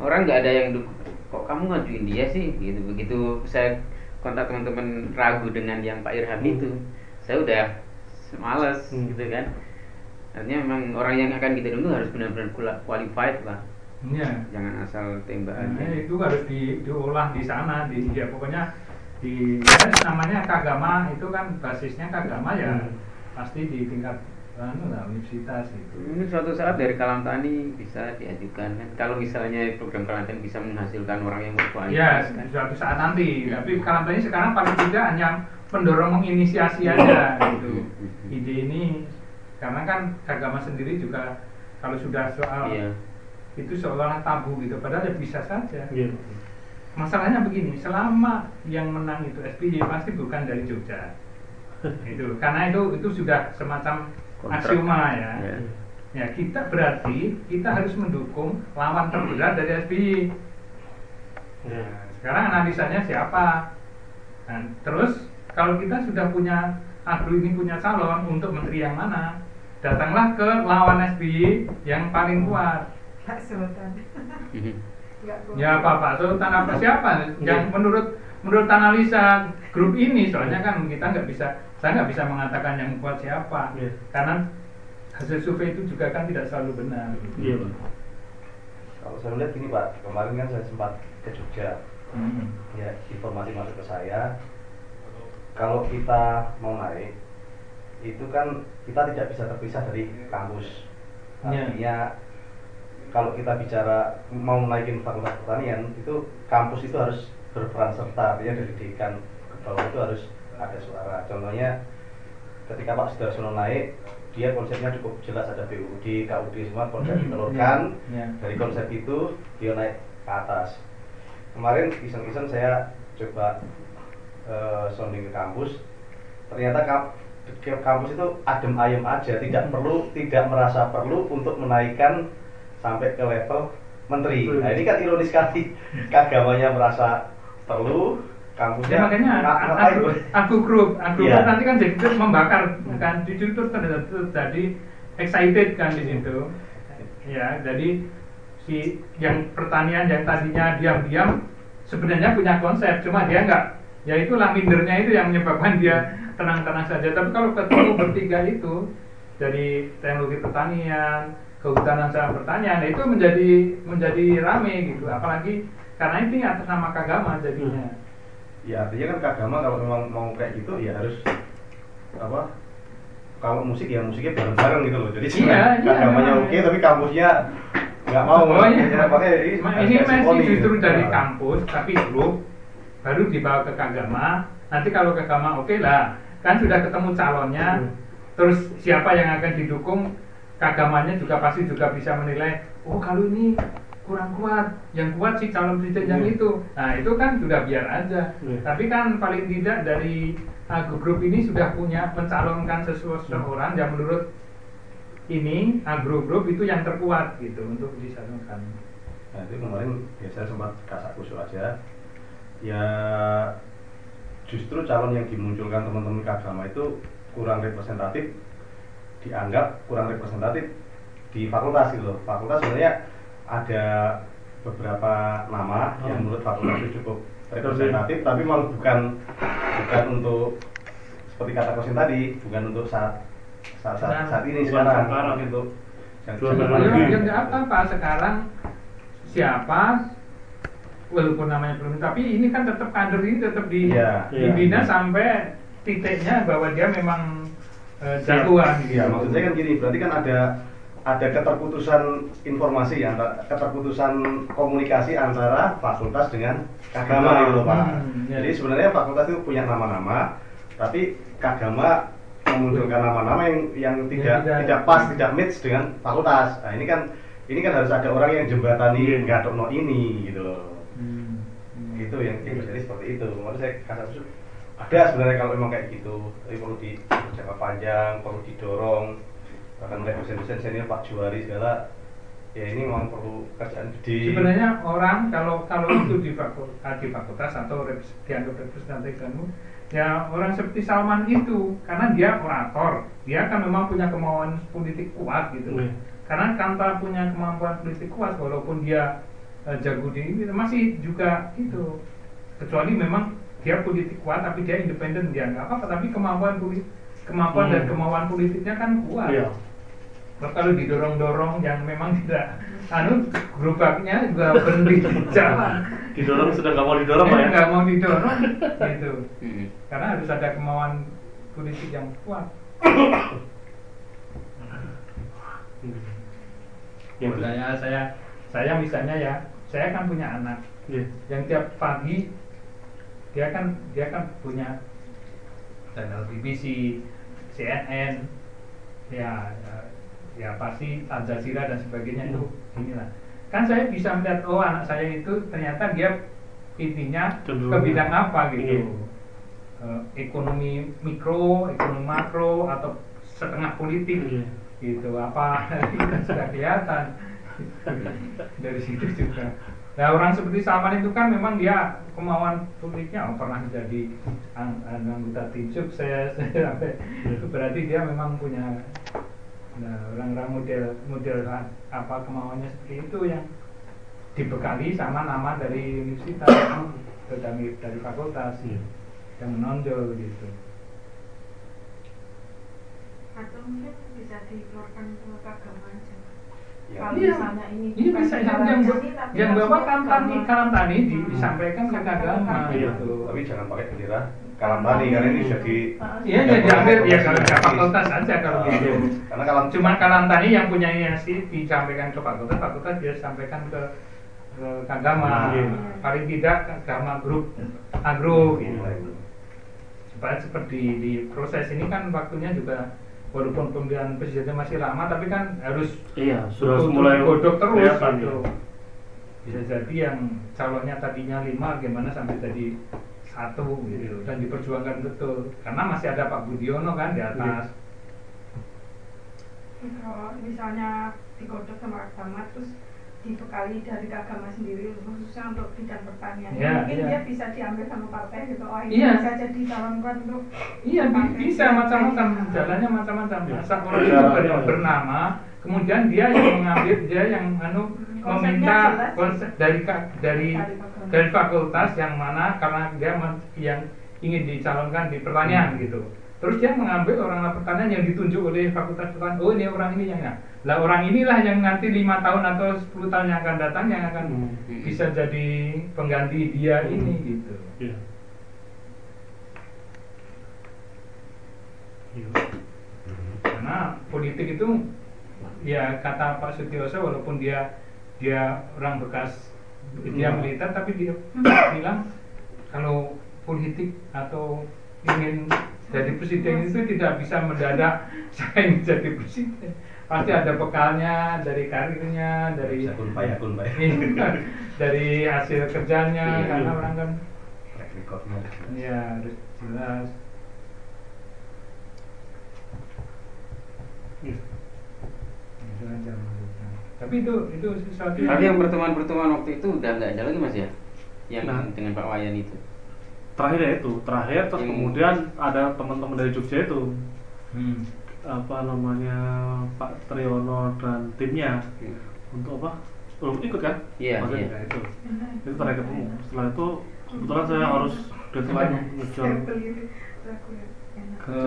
orang nggak ada yang dukung kok kamu ngajuin dia sih gitu begitu saya kontak teman-teman ragu dengan yang Pak Irham Hmm. itu saya udah males Hmm. gitu kan artinya memang orang yang akan kita dulu harus benar-benar qualified lah Iya. jangan asal tembak Nah, aja itu harus di, diolah di sana di ya pokoknya di ya, namanya kagama itu kan basisnya kagama ya Hmm. pasti di tingkat lah universitas itu. Ini suatu saat dari kalam tani bisa diajukan kan. Kalau misalnya program kalam tani bisa menghasilkan orang yang Ya, berkualitas kan. suatu saat nanti. Hmm. Tapi kalantannya sekarang paling tidak hanya mendorong menginisiasi aja gitu. Hmm. Ide ini karena kan agama sendiri juga kalau sudah soal Iya. itu seolah tabu gitu. Padahal ya bisa saja. Iya. Masalahnya begini, selama yang menang itu SBY pasti bukan dari Jogja. [laughs] itu karena itu itu sudah semacam Kontrak. aksioma ya. Ya. Ya kita berarti kita harus mendukung lawan terberat dari SBY. Iya. Nah, sekarang analisanya siapa? Nah, terus kalau kita sudah punya Agro ini punya calon untuk menteri yang mana? Datanglah ke lawan SBY yang paling kuat. Pak Sultan. Mhm. Ya Pak Pak Sultan apa siapa? Yang menurut menurut analisa grup ini, soalnya kan kita nggak bisa, saya nggak bisa mengatakan yang kuat siapa, Iya. karena hasil survei itu juga kan tidak selalu benar. Iya, Pak. Kalau saya melihat gini Pak, kemarin kan saya sempat ke Jogja, Hmm. ya informasi masuk ke saya, kalau kita mau naik, itu kan kita tidak bisa terpisah dari kampus. Ya. Artinya kalau kita bicara mau naikin fakultas pertanian, itu kampus itu harus berperan serta, artinya dari dekan ke bawah itu harus ada suara. Contohnya ketika Pak Sudarsono naik, dia konsepnya cukup jelas ada BUD, KUD semua konsep Hmm, ditelurkan. ya, ya. Dari konsep itu dia naik ke atas. Kemarin iseng-iseng saya coba eh, sounding ke kampus, ternyata kampus itu adem ayem aja, tidak Hmm. perlu, tidak merasa perlu untuk menaikkan sampai ke level menteri. Nah ini kan ironis sekali, keagamanya merasa perlu, kampusnya Ya makanya nga- a- ngapain, aku, aku grup, aku Iya. grup nanti kan jadi terus membakar kan di situ terjadi, terjadi excited kan di situ. Ya, jadi si yang pertanian yang tadinya diam-diam sebenarnya punya konsep, cuma dia enggak. Ya itulah mindernya itu yang menyebabkan dia tenang-tenang saja. Tapi kalau ketemu [coughs] bertiga itu dari teknologi pertanian, kehutanan sama pertanian, itu menjadi menjadi rame gitu. Apalagi karena ini atas nama kagama jadinya. Ya artinya kan keagama kalau memang mau kayak gitu ya harus apa? Kalau musik ya musiknya bareng-bareng gitu loh. Jadi Iya, iya, keagamanya memang. oke tapi kampusnya nggak mau. Oh, iya. Ya, makanya ini, masih justru dari Nah. kampus tapi grup baru dibawa ke kagama nanti kalau kagama oke lah kan sudah ketemu calonnya Hmm. terus siapa yang akan didukung kagamanya juga pasti juga bisa menilai oh kalau ini kurang kuat yang kuat sih calon presiden yang Hmm. itu nah itu kan sudah biar aja Hmm. tapi kan paling tidak dari uh, grup ini sudah punya mencalonkan seseorang yang menurut ini agro group itu yang terkuat gitu untuk disalurkan. Nah itu kemarin ya saya sempat kasak kusuk aja. Ya justru calon yang dimunculkan teman-teman keagama itu kurang representatif, dianggap kurang representatif di fakultas gitu loh. Fakultas sebenarnya ada beberapa nama yang Oh. menurut fakultas itu cukup representatif, tapi malah bukan bukan untuk seperti kata Kosin tadi, bukan untuk saat saat, saat, saat ini Bukan sekarang, sekarang. untuk yang Ya, ya nggak apa-apa sekarang siapa? Walaupun namanya belum tapi ini kan tetap kader ini tetap di, Iya. dibina Iya. sampai titiknya bahwa dia memang eh, jagoan. Iya, maksud saya kan gini, berarti kan ada ada keterputusan informasi antara keterputusan komunikasi antara fakultas dengan kagama gitu Pak. Hmm, iya. Jadi sebenarnya fakultas itu punya nama-nama, tapi kagama memunculkan nama-nama yang yang tidak tidak- tidak pas, tidak match dengan fakultas. Nah, ini kan ini kan harus ada orang yang jembatani Iya. ngadokno ini gitu loh. Hmm. Hmm. Itu yang yang terjadi seperti itu. Kemarin saya usul ada sebenarnya kalau memang kayak gitu, tapi perlu di jangka panjang, perlu didorong. Bahkan mereka dosen-dosen senior Pak Juwari segala, ya ini memang perlu kerjaan gede. Sebenarnya orang kalau kalau itu di fakultas, di fakultas atau dianggap representatif kamu, ya orang seperti Salman itu karena dia orator, dia kan memang punya kemauan politik kuat gitu. Iya. Karena tanpa punya kemampuan politik kuat, walaupun dia eh, jago di ini masih juga itu kecuali memang dia politik kuat tapi dia independen dia nggak apa-apa tapi kemampuan politik kemampuan Hmm. dan kemauan politiknya kan kuat. Iya. Kalau didorong-dorong yang memang tidak anu gerobaknya juga berhenti di jalan [laughs] Didorong sudah nggak mau didorong ya? nggak mau didorong [laughs] gitu Mm-mm. karena harus ada kemauan politik yang kuat Hmm. Yang saya saya saya misalnya ya saya kan punya anak Iya. yang tiap pagi dia kan dia kan punya channel BBC, CNN, ya ya, ya pasti Al Jazeera dan sebagainya itu inilah. Kan saya bisa melihat oh anak saya itu ternyata dia intinya ke bidang apa Iya. gitu. Eh, ekonomi mikro, ekonomi makro atau setengah politik Iya. gitu apa [laughs] itu sudah kelihatan dari situ juga nah orang seperti Salman itu kan memang dia kemauan politiknya oh, pernah ang- anggota tim sukses [laughs] sampai itu berarti dia memang punya nah, orang-orang model model apa kemauannya seperti itu yang dibekali sama nama dari universitas atau dari, dari fakultas Iya. yang menonjol gitu atau mungkin bisa dikeluarkan ke agama aja kalau Iya. misalnya ini Iya bisa yang yang, ini, yang bapak ke kalam tani Hmm. disampaikan ke agama Iya. gitu. tapi jangan pakai bendera kalambani karena ini jadi Iya ya diambil ya kalau nggak fakultas aja kalau Ah, gitu. karena kalam Cuma kalam tani yang punya sih disampaikan ke fakultas, fakultas dia sampaikan ke ke agama. Iya. Paling tidak ke agama grup agro gitu. Supaya seperti di proses ini kan waktunya juga walaupun pemilihan presidennya masih lama tapi kan harus Iya, sudah Untuk mulai godok terus gitu. ya. Bisa jadi yang calonnya tadinya lima gimana sampai jadi satu gitu dan diperjuangkan betul karena masih ada Pak Budiono kan di atas. kalau misalnya digodok sama agama terus dibekali dari agama sendiri khususnya untuk bidang pertanian Iya, mungkin iya. dia bisa diambil sama partai gitu oh ini Iya. bisa jadi calonkan untuk Iya partai. bisa macam-macam jalannya macam-macam. Masa orang itu bernama, kemudian dia yang mengambil dia yang anu meminta konsep dari dari Dari fakultas. yang mana karena dia men- yang ingin dicalonkan di pertanian gitu. Terus dia mengambil orang pertanian yang ditunjuk oleh fakultas pertanian. Oh ini orang ini yang ya. Lah orang inilah yang nanti lima tahun atau 10 tahun yang akan datang yang akan Hmm. bisa jadi pengganti dia ini gitu. Iya. Iya. karena politik itu ya kata Pak Sutioso walaupun dia dia orang bekas dia Hmm. militer tapi dia bilang kalau politik atau ingin jadi presiden itu tidak bisa mendadak [laughs] saya ingin jadi presiden pasti ada bekalnya dari karirnya dari Bisa kun payah, kun payah. [laughs] Iya, dari hasil kerjanya Iya. karena orang kan track recordnya ya harus jelas Iya. Dulu. tapi itu itu sesuatu Tapi yang pertemuan-pertemuan waktu itu udah nggak ada lagi mas ya? Yang Nah. dengan Pak Wayan itu. Terakhir ya itu, terakhir terus Yang- kemudian ada teman-teman dari Jogja itu Hmm. apa namanya Pak Triyono dan timnya Hmm. untuk apa? Belum ikut kan? Iya, Maksudnya iya. itu. Itu terakhir ketemu. Setelah itu kebetulan saya harus deadline [laughs] ngejar ke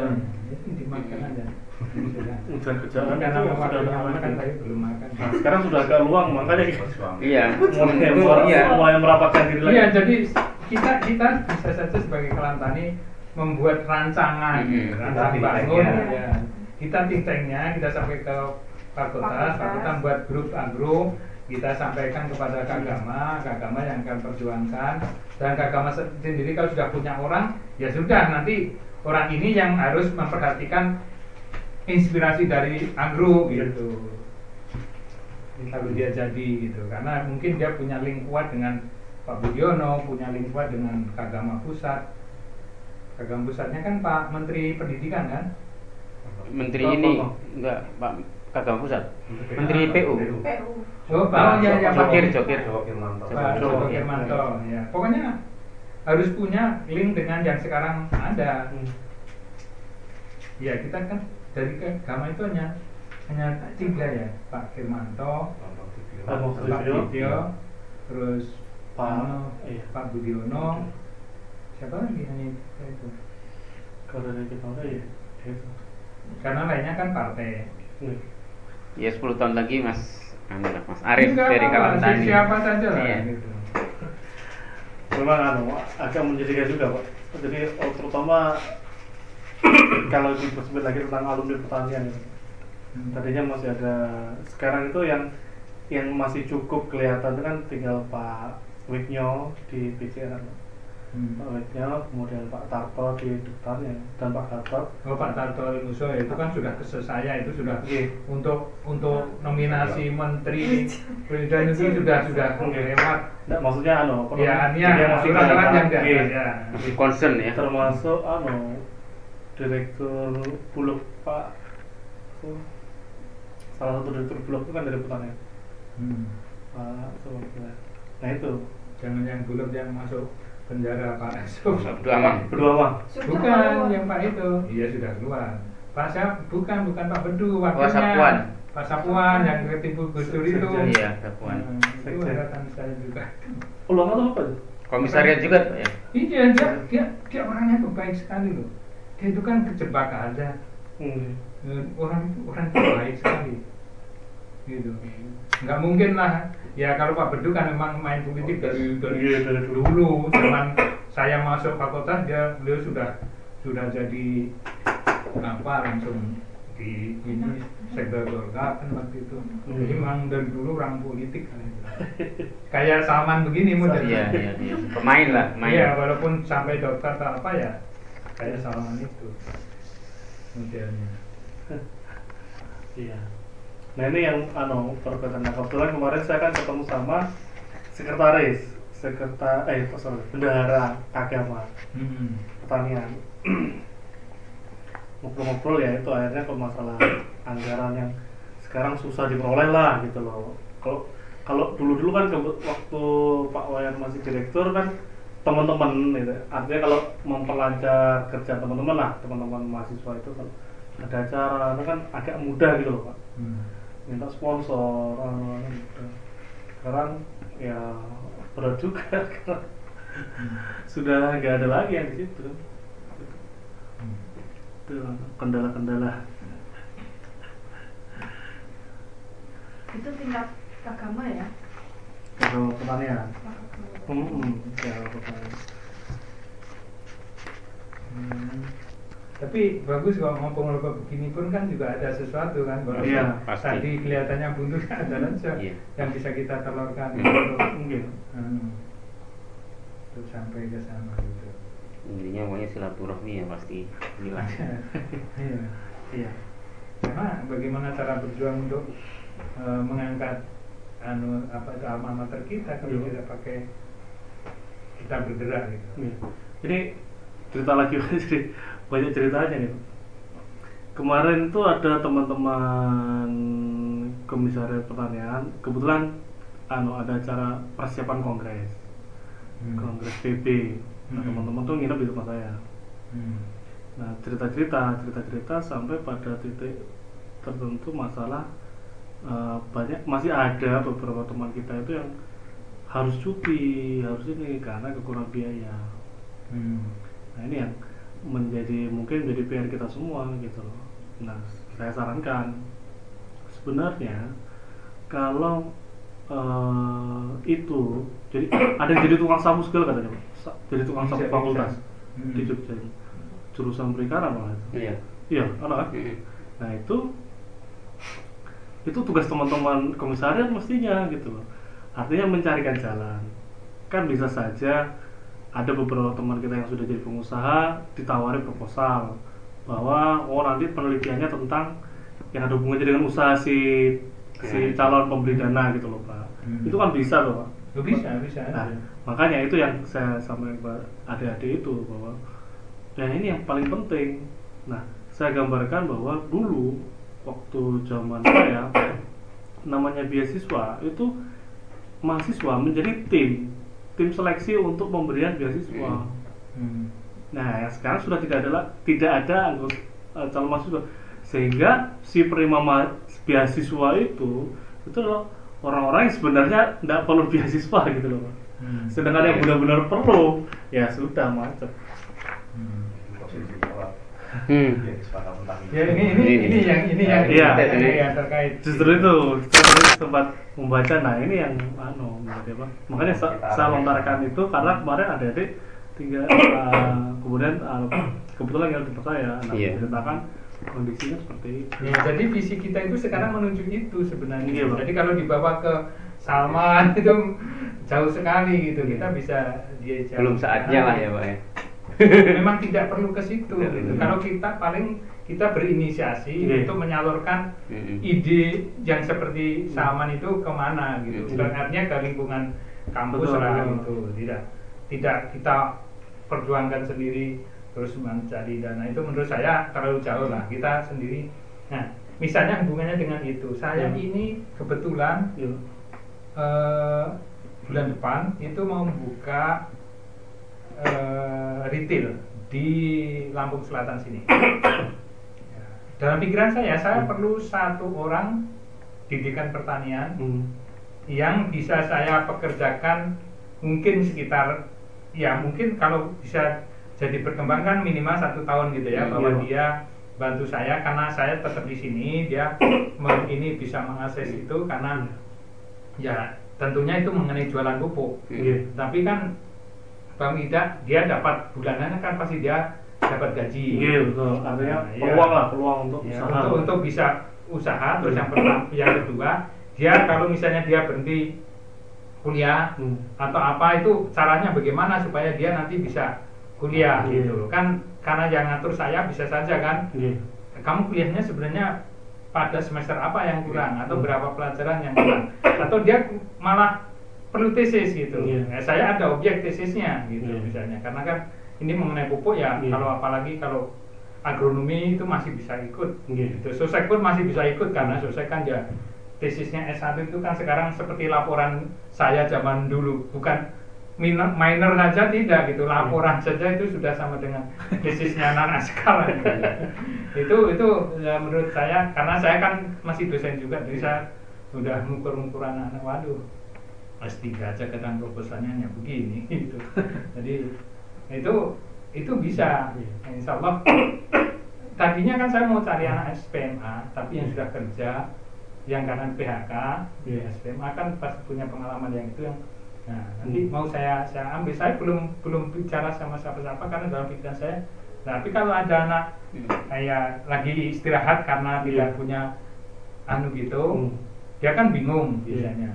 dimakan aja ngejar kerjaan karena sudah makan lama tapi belum makan Nah, sekarang sudah agak luang makanya Bersuami. Iya. mulai, Itu, mulai, iya. mulai merapatkan diri lagi. iya jadi kita kita bisa saja sebagai kelam tani membuat rancangan Hmm. rancang Kita bangun think-tanknya. ya. kita think tanknya kita sampai ke fakultas Fakultas. fakultas buat grup agro kita sampaikan kepada kagama kagama yang akan perjuangkan dan kagama sendiri kalau sudah punya orang ya sudah nanti orang ini yang harus memperhatikan inspirasi dari agro gitu kalau dia jadi gitu karena mungkin dia punya link kuat dengan Pak Budiono punya link kuat dengan kagama pusat kagama pusatnya kan Pak Menteri Pendidikan kan Menteri Apa, ini Pak? enggak Pak Kagam Pusat. Menteri PU. PU oh Pak ya ya Pak Jokir, Jokir. Jokir mantap. Pak Jokir. Joko Kirmanto ya pokoknya harus punya link dengan yang sekarang ada Hmm. ya kita kan dari agama itu hanya hanya tiga ya Pak Firmanto Pak Budiono. Budio terus Pak- anu, iya. Pak Budiono siapa lagi hanya itu Kalau dari kita udah ya itu. karena lainnya kan partai Hmm. Ya 10 tahun lagi Mas anu lah, Mas Arif Enggak dari apa-apa, Kalam Tani. siapa saja lah Iya. gitu. Memang anu agak menjadikan juga pak. Jadi oh, terutama [coughs] kalau disebut lagi tentang alumni pertanian ini. Hmm. Tadinya masih ada sekarang itu yang yang masih cukup kelihatan itu kan tinggal Pak Wiknyo di PCR Hmm. Pak Wiknyo, kemudian Pak Tarto di Dutan ya, dan Pak Tarto Oh Pak Tarto Ilmuso itu kan sudah kesel saya itu sudah Iya. untuk untuk nominasi menteri pendidikan itu sudah sudah lewat. Nggak, maksudnya anu apa Ya, namanya, Ania, yang masih surat-surat kelihatan. yang ada, Iya. ya. Masih concern ya. termasuk anu direktur bulog Pak salah satu direktur bulog itu kan dari pertanian Hmm. Pak nah itu Jangan yang belum yang masuk penjara Pak Esok. Berdua mah Bukan yang Pak itu. Iya sudah keluar. Pak siapa? Bukan bukan Pak Bedu wakilnya. Sapuan. Pak Sapuan yang ketipu Gus Dur itu. Iya, Sapuan. Hmm, itu harapan saya juga. peluang atau apa itu Komisariat juga Pak ya. Iya dia dia dia orangnya tuh baik sekali loh. Itu kan kejebak aja. hmm. Eh, Orang itu orang itu baik sekali. gitu nggak mungkin lah ya kalau Pak Bedu kan memang main politik dari dari Iya, dulu. zaman saya masuk fakultas dia beliau sudah sudah jadi apa langsung di ini sektor Golkar kan waktu itu jadi memang dari dulu orang politik kan itu. kayak Salman begini model Iya, iya, iya. Pemain lah, pemain. Iya, walaupun sampai dokter atau apa ya kayak Salman itu modelnya [laughs] Iya. Nah ini yang anu perbedaan. Nah, kebetulan kemarin saya kan ketemu sama sekretaris, sekretar eh sorry, bendahara agama Hmm. pertanian. [clears throat] Ngobrol-ngobrol ya itu akhirnya ke masalah anggaran yang sekarang susah diperoleh lah gitu loh. Kalau kalau dulu-dulu kan ke- waktu Pak Wayan masih direktur kan teman-teman gitu. Artinya kalau memperlancar kerja teman-teman lah, teman-teman mahasiswa itu kalau ada acara itu kan agak mudah gitu loh Pak Hmm. minta sponsor anu, anu, gitu. sekarang ya berat juga [laughs] karena sudah nggak ada lagi yang di situ Hmm. itu kendala-kendala itu tingkat agama ya kalau pertanian Agama. Hmm, ya Hmm. Tapi bagus kalau ngobrol-ngobrol begini pun kan juga ada sesuatu kan kalau Iya, pasti. tadi kelihatannya buntu kan ada lancar Iya. yang bisa kita telurkan Iya. untuk, mungkin hmm, untuk sampai ke sana gitu. Intinya pokoknya silaturahmi ya pasti hilang. [laughs] Iya. iya Karena bagaimana cara berjuang untuk eh, mengangkat anu apa itu alma mater kita kalau Iya. tidak pakai kita bergerak gitu. Iya. Ini cerita lagi [laughs] jadi banyak ceritanya nih. Kemarin tuh ada teman-teman komisaris pertanian, kebetulan anu ada acara persiapan kongres, Hmm. kongres PB. Nah, Hmm. teman-teman tuh nginep di rumah saya. Hmm. Nah, cerita-cerita, cerita-cerita sampai pada titik tertentu masalah eh, banyak masih ada beberapa teman kita itu yang harus cuti, harus ini karena kekurangan biaya. Hmm. Nah ini yang menjadi mungkin menjadi PR kita semua gitu loh. Nah saya sarankan sebenarnya kalau eh, itu jadi [coughs] ada yang jadi tukang sapu segala katanya Pak. Sa- jadi tukang sapu fakultas. Hmm. di Jogja jurusan perikanan malah itu. Iya. Iya, anak kan? Mm. Nah itu itu tugas teman-teman komisariat mestinya gitu loh. Artinya mencarikan jalan. Kan bisa saja ada beberapa teman kita yang sudah jadi pengusaha ditawari proposal bahwa oh nanti penelitiannya tentang yang ada hubungannya dengan usaha si si Ya. calon pemberi dana gitu loh pak. Hmm. Itu kan bisa loh pak. Oh, bisa, bisa. Nah, makanya itu yang saya sampaikan ke adik-adik itu bahwa ya ini yang paling penting. Nah, saya gambarkan bahwa dulu waktu zaman saya namanya beasiswa itu mahasiswa menjadi tim tim seleksi untuk pemberian beasiswa. Hmm. Nah, yang sekarang sudah tidak ada tidak ada anggota eh, calon mahasiswa sehingga si penerima ma- beasiswa itu itu loh orang-orang yang sebenarnya tidak perlu [laughs] beasiswa gitu loh. Hmm. Sedangkan yang benar-benar perlu ya sudah macet. Hmm. Hmm. ya tentang Ya ini ini Ini. yang ini yang Iya. ini yang terkait. Justru itu saya sempat membaca nah ini yang anu apa? Makanya sa- saya lontarkan itu karena kemarin ada adik tinggal eh, kemudian eh, kebetulan yang tempat saya nah, Iya. menceritakan kondisinya seperti itu. Ya, jadi visi kita itu sekarang menuju itu sebenarnya. Iya, jadi kalau dibawa ke Salman [laughs] itu jauh sekali gitu. Kita bisa dia jauh. Belum saatnya lah ya, Pak ya. [laughs] Memang tidak perlu ke situ. Tidak gitu. perlu. Kalau kita paling kita berinisiasi Iya. untuk menyalurkan Mm-mm. ide yang seperti Salman itu ke mana gitu. Bukan artinya ke lingkungan kampus Betul, lah gitu. Tidak tidak kita perjuangkan sendiri terus mencari dana itu menurut saya terlalu jauh lah. Kita sendiri. Nah, misalnya hubungannya dengan itu. Saya Hmm. ini kebetulan Iya. eh, bulan depan itu mau membuka eh, retail di Lampung Selatan sini. Ya. Dalam pikiran saya, saya perlu satu orang didikan pertanian Hmm. yang bisa saya pekerjakan mungkin sekitar ya mungkin kalau bisa jadi berkembang kan minimal satu tahun gitu ya Iya. bahwa dia bantu saya karena saya tetap di sini dia [coughs] ini bisa mengakses itu karena ya tentunya itu mengenai jualan pupuk Iya. tapi kan Bang Ida dia dapat bulanannya kan pasti dia dapat gaji Iya, betul. Artinya Nah, iya. peluang lah, peluang untuk Ya, usaha. untuk untuk bisa usaha terus yang pertama yang kedua dia kalau misalnya dia berhenti kuliah Hmm. atau apa itu caranya bagaimana supaya dia nanti bisa kuliah Iya. gitu kan karena yang ngatur saya bisa saja kan Iya. kamu kuliahnya sebenarnya pada semester apa yang kurang atau Hmm. berapa pelajaran yang kurang atau dia malah perlu tesis gitu. Iya. Ya, saya ada objek tesisnya gitu Iya. misalnya. Karena kan ini mengenai pupuk ya Iya. kalau apalagi kalau agronomi itu masih bisa ikut Iya. gitu. Sosek pun masih bisa ikut karena sosek kan ya tesisnya S1 itu kan sekarang seperti laporan saya zaman dulu. Bukan minor, minor saja tidak gitu laporan saja itu sudah sama dengan [laughs] tesisnya anak sekarang. Itu itu ya, menurut saya karena saya kan masih dosen juga jadi saya sudah mengukur-ngukur anak-anak. Waduh S3 aja kadang proposalnya hanya begini [laughs] gitu jadi itu itu bisa insya Allah [coughs] tadinya kan saya mau cari anak SPMA tapi yang sudah kerja yang karena PHK Iya. SPMA kan pasti punya pengalaman yang itu yang nah nanti Hmm. mau saya saya ambil saya belum belum bicara sama siapa-siapa karena dalam pikiran saya nah, tapi kalau ada anak kayak lagi istirahat karena tidak Iya. punya anu gitu Hmm. dia kan bingung Iya. biasanya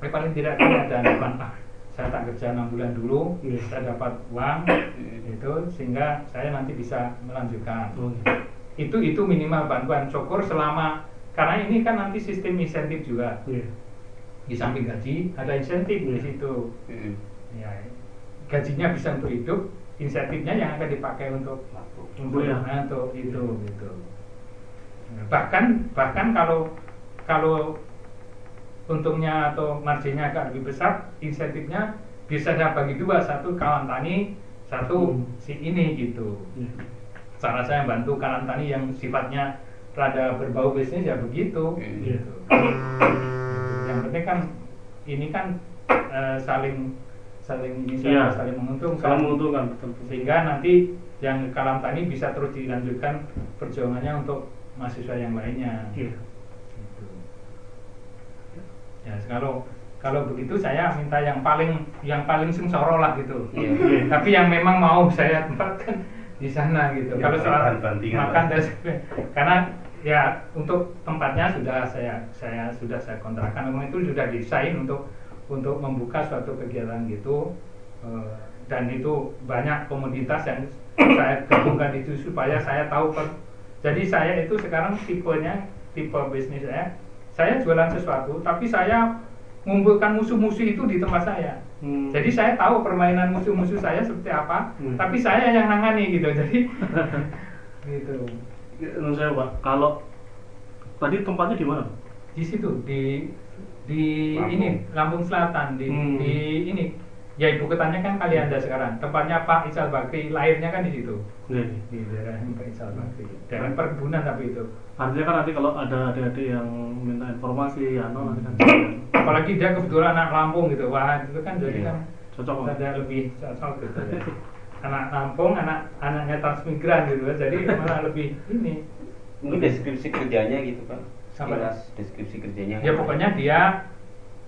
tapi paling tidak kan ada harapan ah saya tak kerja enam bulan dulu Iya. saya dapat uang itu sehingga saya nanti bisa melanjutkan. Oh, itu itu minimal bantuan syukur selama karena ini kan nanti sistem insentif juga. Iya. di samping gaji ada insentif di Iya. situ. Ya gajinya bisa untuk hidup insentifnya yang akan dipakai untuk untuk nah, untuk itu gitu. Nah, bahkan bahkan kalau kalau untungnya atau marginnya agak lebih besar insentifnya bisa saya bagi dua satu kawan tani satu Hmm. si ini gitu Iya. cara saya bantu kawan tani yang sifatnya rada berbau bisnis ya begitu gitu. yang penting kan ini kan eh, saling saling bisa Iya. saling menguntungkan Saling menguntungkan, betul. sehingga nanti yang kalam tani bisa terus dilanjutkan perjuangannya untuk mahasiswa yang lainnya Iya. Ya kalau kalau begitu saya minta yang paling yang paling sengsoro lah gitu. Iya. tapi yang memang mau saya tempatkan di sana gitu. Ya, kalau soal makan dan karena ya untuk tempatnya sudah saya saya sudah saya kontrakkan. Memang itu sudah desain untuk untuk membuka suatu kegiatan gitu. Eh, dan itu banyak komoditas yang saya gabungkan itu supaya saya tahu per- jadi saya itu sekarang tipenya tipe bisnis saya saya jualan sesuatu tapi saya mengumpulkan musuh-musuh itu di tempat saya Hmm. jadi saya tahu permainan musuh-musuh saya seperti apa Hmm. tapi saya yang nangani gitu [laughs] jadi [laughs] gitu Menurut saya Pak, kalau tadi tempatnya di mana? di situ di di Lampung. ini Lampung Selatan di, Hmm. di ini ya ibu kotanya kan Kalianda sekarang tempatnya Pak Ical Bakri lahirnya kan di situ Iya. di daerah Pak Ical Bakri daerah perkebunan tapi itu Artinya kan nanti kalau ada adik-adik yang minta informasi, ya no, nanti kan apalagi dia kebetulan anak Lampung gitu wah itu kan jadi Iya. kan Cocok, Pak. ada lebih cocok gitu ya anak Lampung anak anaknya transmigran gitu kan jadi malah lebih ini Mungkin deskripsi kerjanya gitu kan. Sama. Sekilas deskripsi kerjanya. ya pokoknya dia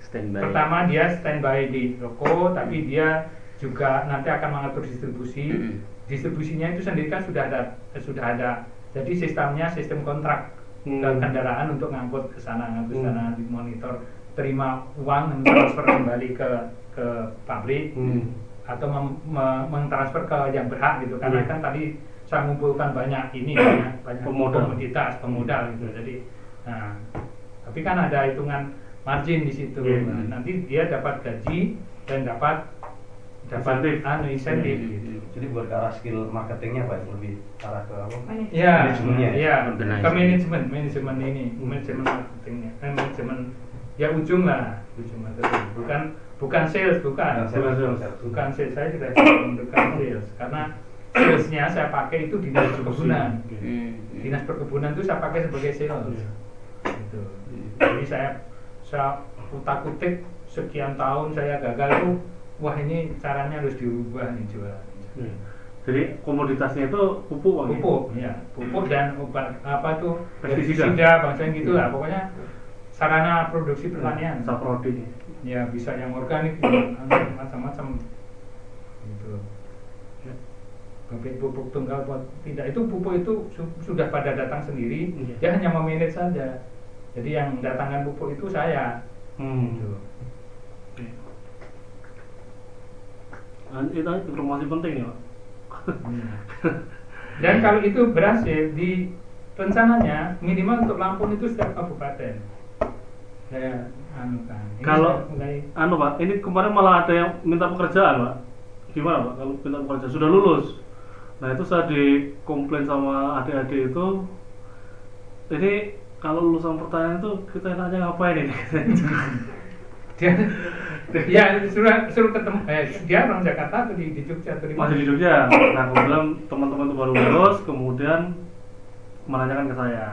Standby. pertama dia standby di toko tapi dia juga nanti akan mengatur distribusi Mm. distribusinya itu sendiri kan sudah ada sudah ada jadi sistemnya sistem kontrak Hmm. dan kendaraan untuk ngangkut ke sana ngangkut ke Hmm. sana dimonitor terima uang transfer [coughs] kembali ke ke pabrik Hmm. atau mem- me- mentransfer ke yang berhak gitu karena Iya. kan tadi saya mengumpulkan banyak ini banyak banyak Pemodal. komoditas pemodal gitu jadi nah tapi kan ada hitungan margin di situ Iya. Nah, nanti dia dapat gaji dan dapat dapat Insentif. anu insentif Iya. gitu Jadi buat ke arah skill marketingnya Pak, lebih arah ke apa? Ya, Manajemennya. ya, ke manajemen, manajemen ini, manajemen marketingnya, eh, manajemen ya ujung lah, ujung marketing. Bukan bukan sales, bukan, Bukan sales, Bukan sales. bukan sales. Saya tidak menentukan sales karena salesnya saya pakai itu dinas perkebunan. Hmm. Dinas perkebunan itu saya pakai sebagai sales. Iya. Gitu. Jadi saya saya utak utik sekian tahun saya gagal tuh, wah ini caranya harus dirubah nih jualan. Iya. Jadi komoditasnya itu pupuk Bang. ya? pupuk ya pupuk dan obat apa tuh Pestisida. bangsa gitu lah Iya. pokoknya sarana produksi pertanian Saprodi. ya bisa yang organik macam-macam gitu Ya. Tapi pupuk tunggal buat tidak itu pupuk itu su- sudah pada datang sendiri Iya. dia hanya memanage saja jadi yang datangkan pupuk itu saya Hmm. gitu. Dan itu informasi penting ya, Pak. Hmm. dan kalau itu berhasil di rencananya minimal untuk Lampung itu setiap kabupaten saya anu kan Kalau- mulai Anu Pak, ini kemarin malah ada yang minta pekerjaan Pak. Gimana Pak kalau minta pekerjaan sudah lulus? Nah itu saya dikomplain sama adik-adik itu. Ini kalau lulusan pertanian itu kita nanya ngapain ini? [laughs] dia ya suruh suruh ketemu eh dia orang Jakarta atau di, di Jogja atau di mana? Masih di Jogja. Nah kemudian teman-teman itu baru lulus, kemudian menanyakan ke saya.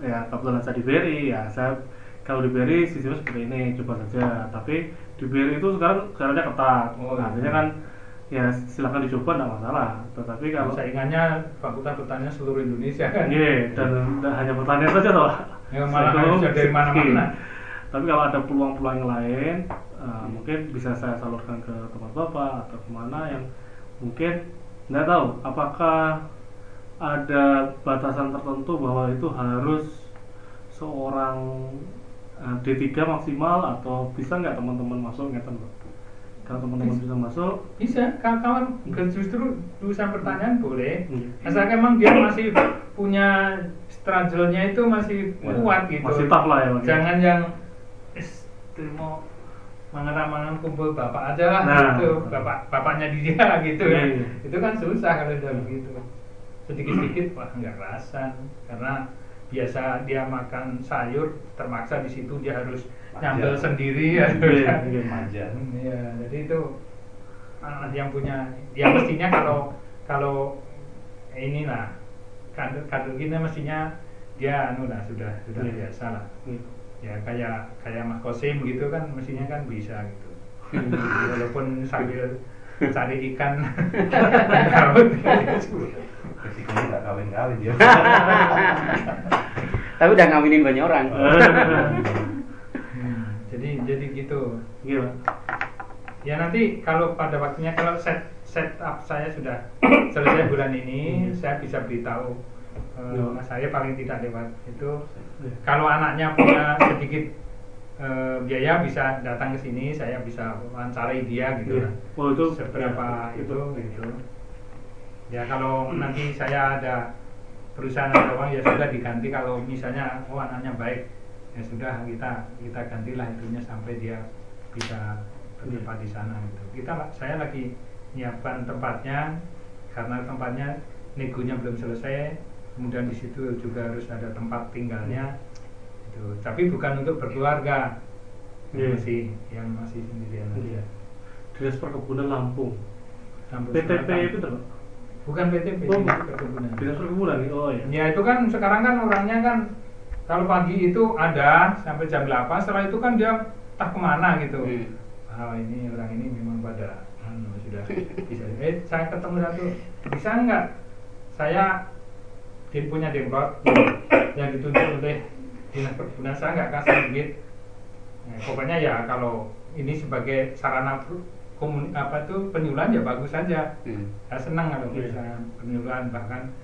Ya kebetulan saya di BRI, ya saya kalau di BRI sistemnya seperti ini, coba saja. Tapi di BRI itu sekarang syaratnya ketat. Oh, Nah, artinya kan ya silakan dicoba tidak masalah. Tetapi kalau saingannya Fakultas Pertanian seluruh Indonesia kan Iya, dan, dan hanya pertanian saja toh. Ya, malah bisa dari mana-mana. Tapi kalau ada peluang-peluang yang lain, eh, mungkin bisa saya salurkan ke tempat bapak atau ke mana yang mungkin nggak tahu apakah ada batasan tertentu bahwa itu harus seorang eh, D3 maksimal atau bisa nggak teman-teman masuk ngeten Pak? Kalau teman-teman bisa. masuk, bisa. Kawan justru lulusan pertanian boleh. Hmm. asalkan memang dia masih punya struggle-nya itu masih Ya, kuat gitu. Masih tough lah ya, Bang, ya. jangan yang "Es, terima mangan-mangan kumpul bapak aja lah Nah. gitu. Bapak bapaknya dia gitu Iya, ya. Iya. itu kan susah kalau udah begitu. Sedikit-sedikit wah nggak rasan karena biasa dia makan sayur termaksa di situ dia harus nyambel sendiri ya Iya, iya. [laughs] Manja. Iya, jadi itu anak yang punya ya mestinya kalau kalau inilah kader kader gini mestinya dia anu lah sudah sudah Iya. biasa lah Iya. ya kayak kayak Mas Kosim gitu kan mestinya kan bisa gitu walaupun sambil [laughs] cari ikan laut Resikonya nggak kawin-kawin ya. Tapi udah ngawinin banyak orang. [laughs] Jadi jadi gitu Gila. ya nanti kalau pada waktunya kalau set setup saya sudah [coughs] selesai bulan ini Hmm. saya bisa beritahu eh, Ya. mas saya paling tidak lewat itu Ya. kalau anaknya punya sedikit eh, biaya bisa datang ke sini saya bisa wawancarai dia gitu Iya. lah. Oh, itu- seberapa iya, itu itu. gitu ya kalau nanti saya ada perusahaan ada uang ya sudah diganti kalau misalnya oh anaknya baik ya sudah kita kita gantilah itunya sampai dia bisa bertempat di sana gitu kita saya lagi nyiapkan tempatnya karena tempatnya negonya belum selesai kemudian di situ juga harus ada tempat tinggalnya itu tapi bukan untuk berkeluarga Iya. masih yang masih sendirian aja Iya. Dinas Perkebunan Lampung. Lampung PTP itu Pak? bukan PTP Oh, itu perkebunan Dinas Perkebunan. Oh iya. Ya itu kan sekarang kan orangnya kan kalau pagi itu ada sampai jam 8 setelah itu kan dia tak ke mana gitu. Hmm. Ah ini orang ini memang pada anu, sudah bisa. Eh saya ketemu satu bisa nggak saya dia punya demplot yang ditunjuk oleh dinas perkebunan saya nggak kasih duit. Nah, pokoknya ya kalau ini sebagai sarana komun apa tuh penyuluhan ya bagus saja Hmm. saya senang kalau Iya. bisa penyuluhan bahkan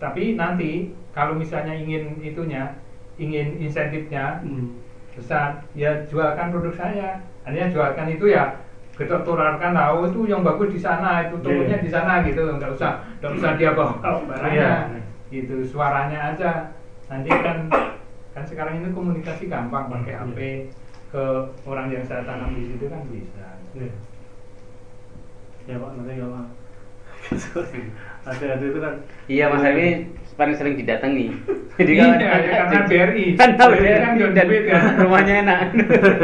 tapi nanti kalau misalnya ingin itunya ingin insentifnya Hmm. besar ya jualkan produk saya hanya jualkan itu ya kita turunkan tahu itu yang bagus di sana itu tokonya Iya. di sana gitu nggak usah nggak usah dia bawa barangnya Iya. gitu suaranya aja nanti kan kan sekarang ini komunikasi gampang pakai Iya. HP ke orang yang saya tanam di situ kan bisa Iya. Ya Pak, nanti kalau [laughs] ada-ada itu kan Iya Mas Arwi paling sering didatangi. [laughs] Jadi Iya, kalau ya, karena BRI. kan tahu BRI ya, kan dan duit kan. rumahnya enak.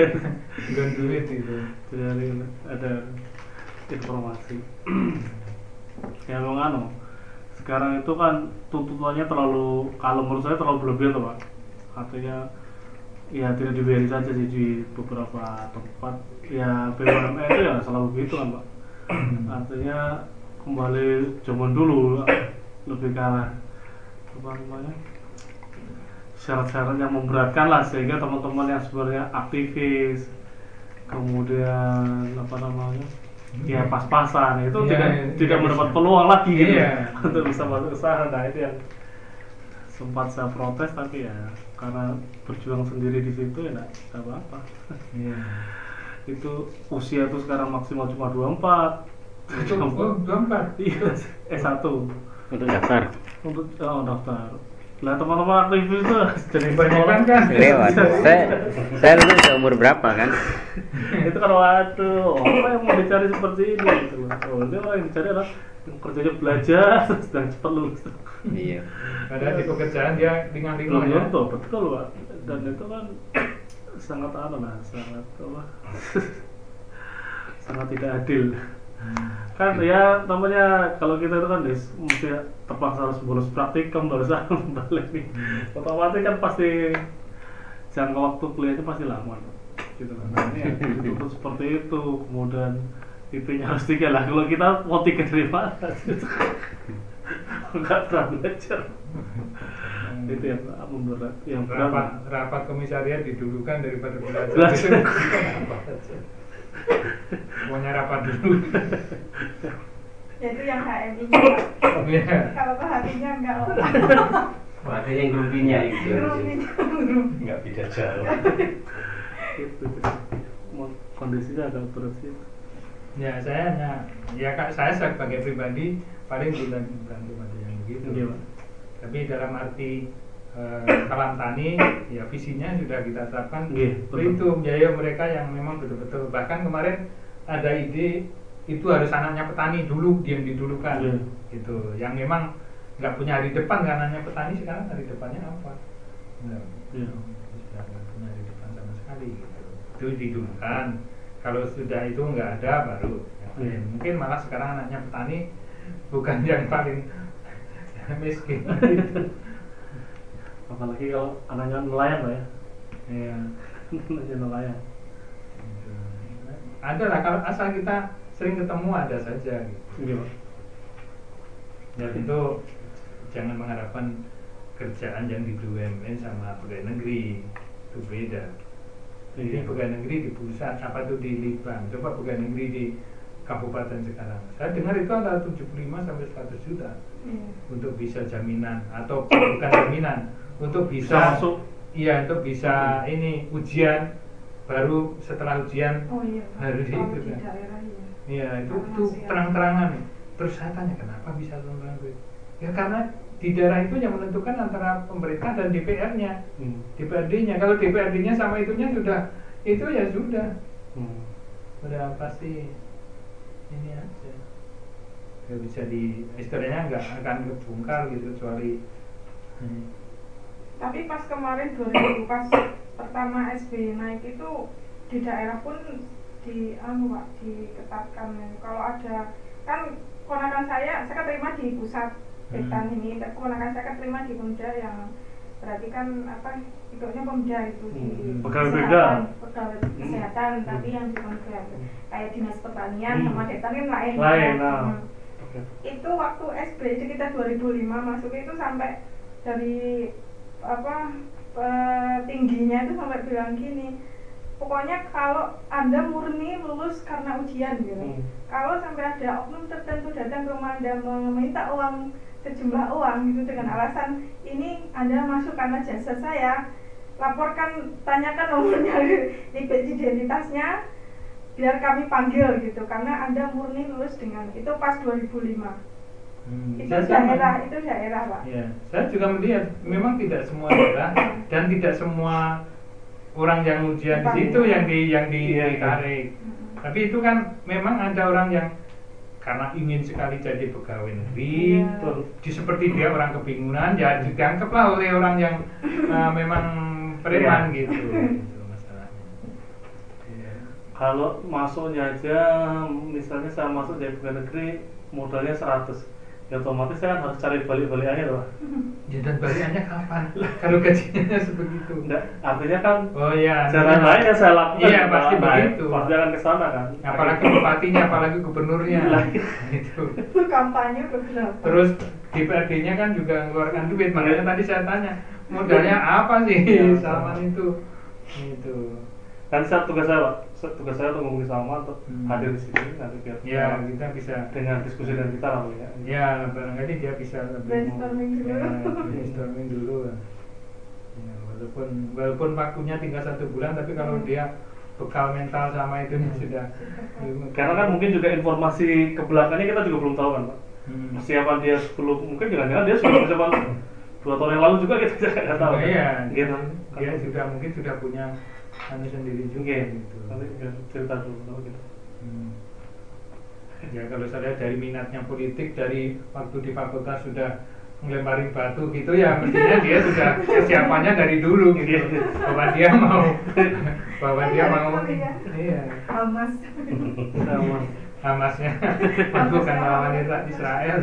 [laughs] Bukan duit itu. jadi ada informasi. [clears throat] ya memang anu, sekarang itu kan tuntutannya terlalu kalau menurut saya terlalu berlebihan tuh Pak. Artinya ya tidak diberi saja sih di beberapa tempat ya BUMN itu ya selalu begitu kan Pak. [clears throat] Artinya kembali zaman dulu [clears throat] lebih ke arah namanya syarat-syarat yang memberatkan lah sehingga teman-teman yang sebenarnya aktivis kemudian apa namanya ya pas-pasan itu Iya, tidak iya, tidak iya, mendapat bisa. peluang lagi gitu Iya. [laughs] untuk bisa masuk ke sana nah itu yang sempat saya protes tapi ya karena berjuang sendiri di situ ya enggak apa-apa Iya. [laughs] itu usia tuh sekarang maksimal cuma 24 Itu oh, dua empat. iya S1 Untuk daftar. untuk oh, daftar lah teman-teman aktivis itu jadi Kebanyakan kan. Lewat. Saya saya dulu seumur berapa kan? itu kan waktu apa yang mau dicari seperti ini gitu loh oh, ini orang yang dicari adalah yang kerjanya belajar dan cepat lulus Iya. Padahal di pekerjaan dia dengan lingkungan ya. tentu betul pak dan itu kan sangat apa lah sangat apa [laughs] sangat tidak adil kan ya namanya kalau kita itu kan des, mesti terpaksa harus bolos praktikum harus [laughs] balik nih. Otomatis kan pasti jangka waktu kuliahnya pasti lama gitu kan. Nah, ini ya, seperti itu kemudian IP-nya harus tiga lah kalau kita mau tiga dari mana nggak pernah belajar. Itu yang memberat yang rapat rapat komisariat didulukan daripada [laughs] belajar. Pokoknya rapat dulu. Itu yang HMI Iya. kalau ke hatinya enggak Ada yang grupinya itu. nggak beda jauh itu kondisinya agak berat sih Ya saya hanya ya kak saya sebagai pribadi paling bulan bantu ada yang begitu. Iya, Pak. Tapi dalam arti eh, kalam tani ya visinya sudah kita tetapkan betul. itu biaya mereka yang memang betul-betul bahkan kemarin ada ide itu harus anaknya petani dulu yang didulukan Iya. gitu yang memang nggak punya hari depan kan anaknya petani sekarang hari depannya apa Nggak. Iya. sudah nggak punya hari depan sama sekali gitu. itu didulukan kalau sudah itu nggak ada baru Iya. mungkin malah sekarang anaknya petani bukan yang paling [laughs] miskin gitu. [laughs] apalagi kalau anaknya nelayan lah ya Iya. [laughs] anaknya nelayan ada lah kalau asal kita sering ketemu ada saja gitu. iya pak dan itu jangan mengharapkan kerjaan yang di BUMN sama pegawai negeri itu beda jadi Iya. pegawai negeri di pusat apa tuh di Litbang coba pegawai negeri di kabupaten sekarang saya dengar itu ada 75 sampai 100 juta Iya. untuk bisa jaminan atau bukan jaminan untuk Bisa bisa, masuk. iya untuk bisa ini ujian baru setelah ujian Oh iya. Harus Kalau itu di kan. daerah iya. Iya itu Karena itu ada. terang-terangan. Terus saya tanya kenapa bisa terang-terangan? Ya karena di daerah itu yang menentukan antara pemerintah dan DPR-nya, hmm. DPRD-nya. Kalau DPRD-nya sama itunya sudah itu ya sudah, Hmm. sudah pasti ini aja. Gak bisa di istilahnya nggak akan kebongkar gitu kecuali hmm, Tapi pas kemarin 2000 pas pertama SB naik itu di daerah pun di anu Pak diketatkan kalau ada kan keponakan saya saya terima di pusat Betan Hmm. ini tapi keponakan saya terima di Pemda yang berarti kan apa ikutnya Pemda itu di Hmm, pegawai kesehatan, Pemda. pegawai Hmm. kesehatan Hmm. tapi yang di Pemda kayak dinas pertanian Hmm. sama Detan kan lain Lain, nah. Hmm Oke. itu waktu SD sekitar 2005 masuk itu sampai dari apa eh, tingginya itu sampai bilang gini pokoknya kalau anda murni lulus karena ujian gitu. Hmm. kalau sampai ada oknum tertentu datang ke rumah anda meminta uang sejumlah uang gitu dengan alasan ini anda masuk karena jasa saya laporkan tanyakan nomornya [laughs] identitasnya biar kami panggil gitu. Karena anda murni lulus dengan itu pas 2005 hmm, itu saya sama. daerah itu daerah pak Ya, saya juga melihat memang tidak semua daerah [coughs] dan tidak semua orang yang ujian di situ yang di yang di- ditarik. Mm-mm. Tapi itu kan memang ada orang yang karena ingin sekali jadi pegawai negeri, tuh, di seperti dia orang kebingungan, ya dianggaplah oleh orang yang uh, [laughs] memang preman Iya. gitu. [laughs] Masalahnya. Iya. kalau masuknya aja misalnya saya masuk jadi pegawai negeri modalnya 100 ya otomatis saya kan harus cari balik-balik aja loh [laughs] Ya, dan balikannya kapan? [laughs] Kalau gajinya sebegitu. enggak artinya kan Oh iya. jalan lain yang saya lakukan Iya, pasti begitu. pasti akan ke sana kan Apalagi bupatinya, apalagi gubernurnya. Lah. [laughs] itu. Itu kampanye berapa? Terus DPRD-nya kan juga mengeluarkan duit. Makanya tadi saya tanya, modalnya apa sih Iya. Salman itu? Itu. kan saya tugas saya pak tugas saya untuk ngomongin sama untuk Hmm. hadir di sini nanti biar Ya, kita bisa dengan diskusi dengan kita lah Bu, ya Ya, barangkali dia bisa lebih Brainstorming dulu. Ya, brainstorming dulu. Ya, walaupun walaupun waktunya tinggal satu bulan, tapi kalau Hmm. dia bekal mental sama itu sudah. karena kan mungkin juga informasi ke belakangnya kita juga belum tahu kan pak Hmm. persiapan dia sebelum mungkin jangan-jangan dia sudah persiapan dua tahun yang lalu juga kita juga nggak tahu Oh, kan? iya, gitu dia sudah mungkin sudah punya anu sendiri juga Iya, gitu. nanti biar cerita dulu gitu Hmm. Ya kalau saya dari minatnya politik dari waktu di fakultas sudah melempari batu gitu ya mestinya dia sudah [laughs] persiapannya dari dulu gitu bahwa dia mau bahwa dia mau Iya. iya Hamas. sama Hamasnya [laughs] bukan lawan Isra- Israel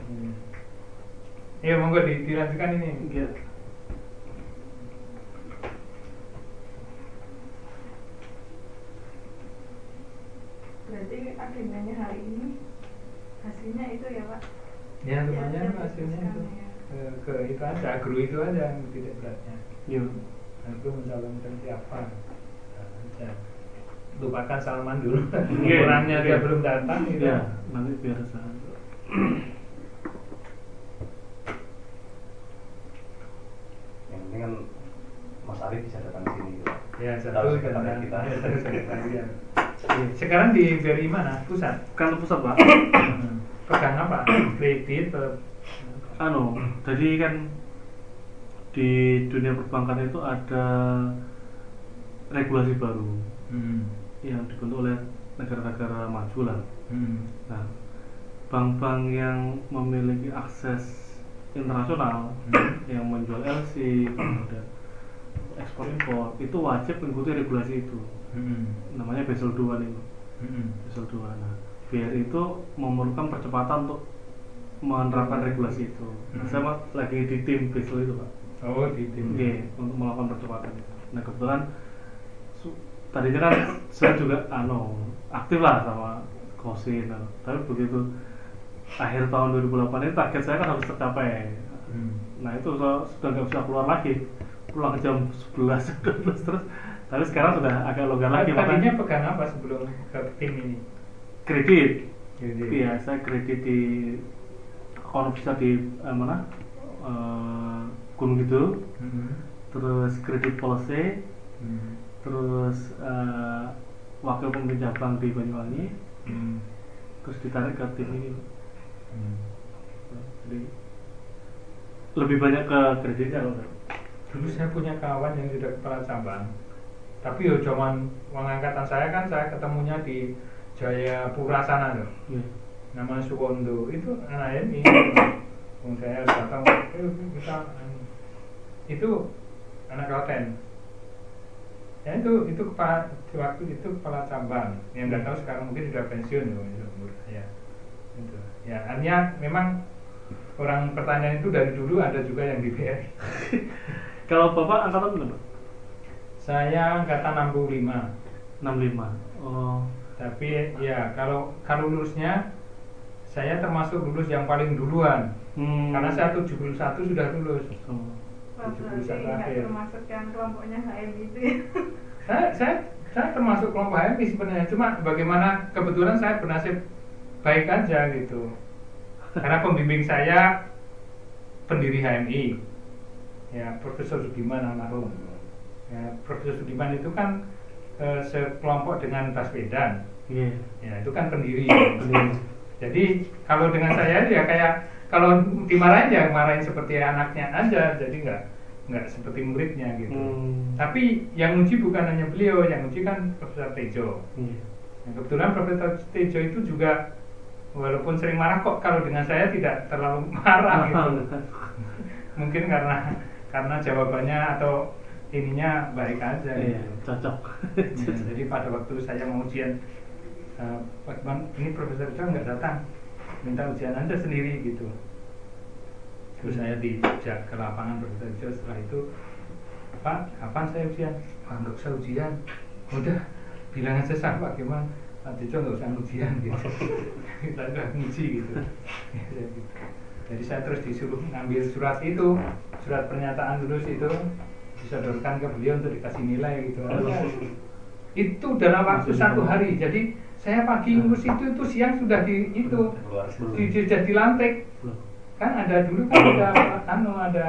Hmm. Iya monggo di- dilanjutkan ini Berarti agendanya hari ini hasilnya itu ya Pak? ya lumayan Ya, hasilnya itu ya. ke, ke itu aja agro itu aja yang tidak beratnya Iya. aku mencalonkan siapa Nah, aja lupakan Salman dulu Iya, orangnya dia iya. belum datang gitu Iya, nanti biar saya yang penting kan Mas Ari bisa datang ke sini gitu. ya satu dan- kita. ya, satu sekretariat. sekarang di BRI mana pusat kan pusat pak [coughs] pegang apa kredit anu jadi kan di dunia perbankan itu ada regulasi baru hmm. yang dibentuk oleh negara-negara maju lah Hmm. Nah, bank-bank yang memiliki akses internasional Hmm. yang menjual LC kemudian ekspor impor itu wajib mengikuti regulasi itu. Hmm. Namanya Basel 2 nih. Hmm. Basel 2. Nah, BRI itu memerlukan percepatan untuk menerapkan regulasi itu. Nah, Hmm. saya mas- lagi di tim Basel itu, Pak. oh di tim Iya, untuk melakukan percepatan itu. Nah, kebetulan tadinya kan saya juga ano aktif lah sama kosin ano. tapi begitu akhir tahun 2008 ini target saya kan harus tercapai Hmm. nah itu so- sudah nggak bisa keluar lagi pulang jam 11 12 [laughs] terus tapi sekarang sudah agak longgar lagi tadinya pegang apa sebelum ke tim ini kredit Kredit. iya saya kredit di kalau bisa di eh, mana Eh, Gunung Kidul Hmm. terus kredit policy Hmm. terus eh, wakil pemimpin cabang di Banyuwangi Hmm. terus ditarik ke tim ini Hmm. jadi lebih banyak ke kreditnya loh Dulu saya punya kawan yang sudah kepala cabang. Tapi yo cuman uang angkatan saya kan saya ketemunya di Jayapura sana loh. Iya. Namanya Suwondo. Itu anak ini. Wong saya datang, eh kita anu." itu anak Klaten. Ya itu itu kepala waktu itu kepala cabang. Yang nggak tahu sekarang mungkin sudah pensiun loh itu umur saya. Itu. Ya, artinya memang orang pertanyaan itu dari dulu ada juga yang di BRI. [laughs] kalau bapak angkatan berapa Saya angkatan 65. 65 oh Tapi ya kalau kalau lulusnya saya termasuk lulus yang paling duluan. hmm. Karena saya 71 sudah lulus. Oh. Wah, berarti 71 nggak akhir. termasuk yang kelompoknya HM itu ya. [laughs] Saya saya saya termasuk kelompok HMI sebenarnya. Cuma bagaimana kebetulan saya bernasib baik aja gitu. Karena pembimbing saya pendiri HMI. Ya, Profesor Sudiman almarhum. Ya, Profesor Sudiman itu kan eh, sekelompok dengan Baswedan. iya Ya, itu kan pendiri. Pendiri. Jadi kalau dengan saya ya kayak kalau dimarahin ya marahin seperti anaknya aja, jadi nggak nggak seperti muridnya gitu. Hmm. Tapi yang uji bukan hanya beliau, yang uji kan Profesor Tejo. Iya. Nah, kebetulan Profesor Tejo itu juga walaupun sering marah kok kalau dengan saya tidak terlalu marah gitu. [laughs] Mungkin karena karena jawabannya atau ininya baik aja. iya gitu. cocok Ya, jadi pada waktu saya mau ujian, Pak Bang, ini Profesor Tejo nggak datang. minta ujian anda sendiri gitu terus saya dijak ke lapangan begitu setelah itu Pak kapan saya ujian Pak nggak usah ujian udah bilang aja sah Pak gimana Pak Tejo nggak usah ujian gitu [laughs] kita udah nguji gitu jadi saya terus disuruh ngambil surat itu surat pernyataan lulus itu disodorkan ke beliau untuk dikasih nilai gitu. Itu dalam waktu satu hari. Jadi saya pagi ngurus itu itu siang sudah di itu di, di, sudah dilantik kan ada dulu kan ada anu ada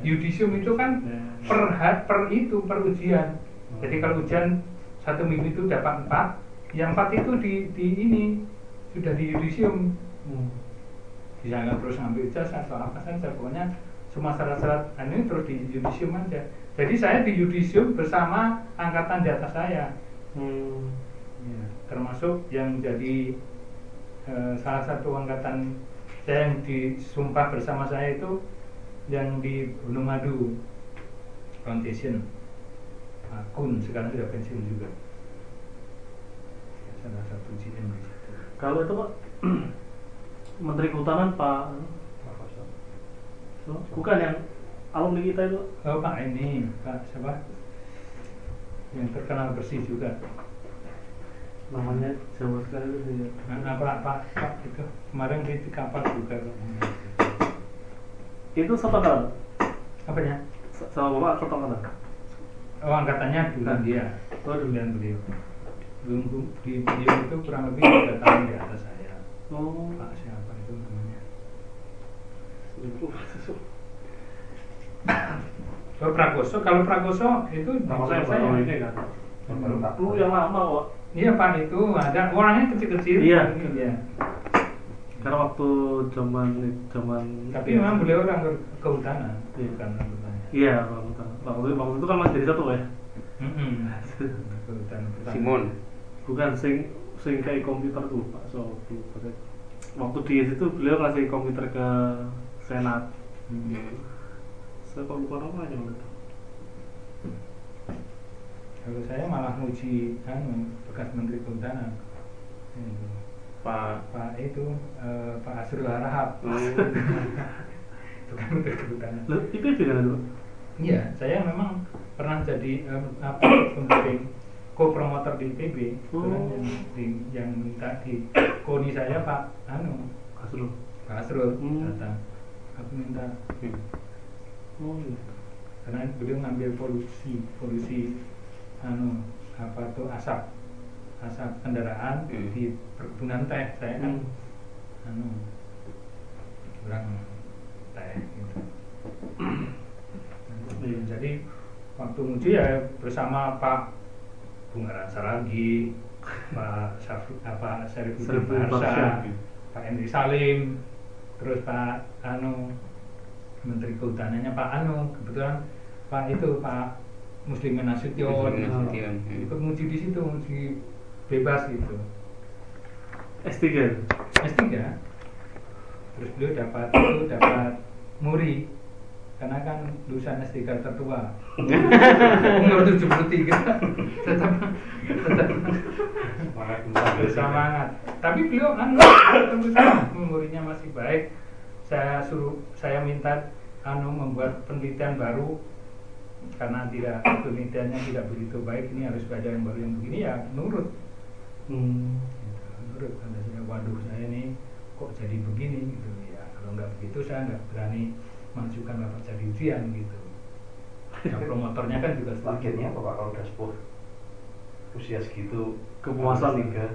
yudisium itu kan per had- per itu per ujian. Jadi kalau ujian satu minggu itu dapat empat yang empat itu di, di ini sudah di yudisium Bisa nggak terus ngambil jas atau apa saja pokoknya semua syarat-syarat. Anu ini terus di yudisium aja. Jadi saya di yudisium bersama angkatan di atas saya. Hmm. Ya, termasuk yang jadi eh, salah satu angkatan saya yang disumpah bersama saya itu yang di Gunung Madu. Foundation. Akun sekarang sudah pensiun juga. Salah satu GM di situ. Kalau itu Pak [clears throat] Menteri Kehutanan Pak bukan yang alumni kita itu Oh Pak ini Pak siapa yang terkenal bersih juga namanya Jawa sekali itu dia. nah, Pak Pak Pak itu kemarin di kapal juga Itu satu angkatan apanya sama bapak satu angkatan. Oh angkatannya bukan dia Oh, dulu. bukan beliau belum di beliau itu kurang lebih tiga tahun di atas saya Oh, Pak Oh [coughs] Prakoso kalau Prakoso itu bawah saya ini kan. Lu yang lama kok. iya Pak itu ada orangnya kecil-kecil Iya. iya. Karena waktu zaman zaman tapi memang beliau orang ke- kehutanan Iya. bukan orang kehutanan Iya, waktu itu, waktu itu, waktu itu kan masih jadi satu ya. [laughs] Simon Bukan sing sing kayak komputer tuh Pak so waktu waktu di situ beliau ngasih komputer ke senat. Hmm. Saya kok namanya waktu itu. Kalau saya malah muji anu bekas Menteri Kehutanan. Itu. Pak Pak itu eh, Pak Asrul Harahap. Oh. [laughs] itu kan Menteri Kehutanan. Loh, IPB kan itu? Pak? Iya, saya memang pernah jadi eh, apa pembimbing co-promoter di IPB. Itu kan Oh. yang, di- yang minta di koni saya Pak anu Kasur. Pak Asrul Hmm. datang. Aku minta Hmm. Oh iya. karena beliau ngambil polusi polusi anu apa tuh asap asap kendaraan Hmm. di perkebunan teh saya kan Hmm. anu kurang teh gitu Iya. jadi waktu muji ya bersama Pak Bungaran Saragi Pak Syafri apa Syarifuddin Syarifuddin Barsa Barsa. Pak Endri Salim terus Pak Anu Menteri Kehutanannya Pak Anu kebetulan Pak itu Pak Muslimin Nasution hmm. ikut muji di situ muji bebas gitu S3. S3 terus beliau dapat itu dapat muri karena kan lulusan S3 tertua. [laughs] Umur 73 [laughs] tetap tetap semangat tapi beliau anu terus memorinya masih baik. Saya suruh saya minta anu membuat penelitian baru. Karena tidak penelitiannya tidak begitu baik ini harus ada yang baru. Yang begini ya nurut. Hmm. nurut. Kata saya waduh saya ini kok jadi begini? Gitu. Ya kalau nggak begitu saya nggak berani mengajukan bapak jadi ujian gitu ya [laughs] promotornya kan juga setuju. targetnya apa pak kalau udah sepuh usia segitu Kepuasan. tiga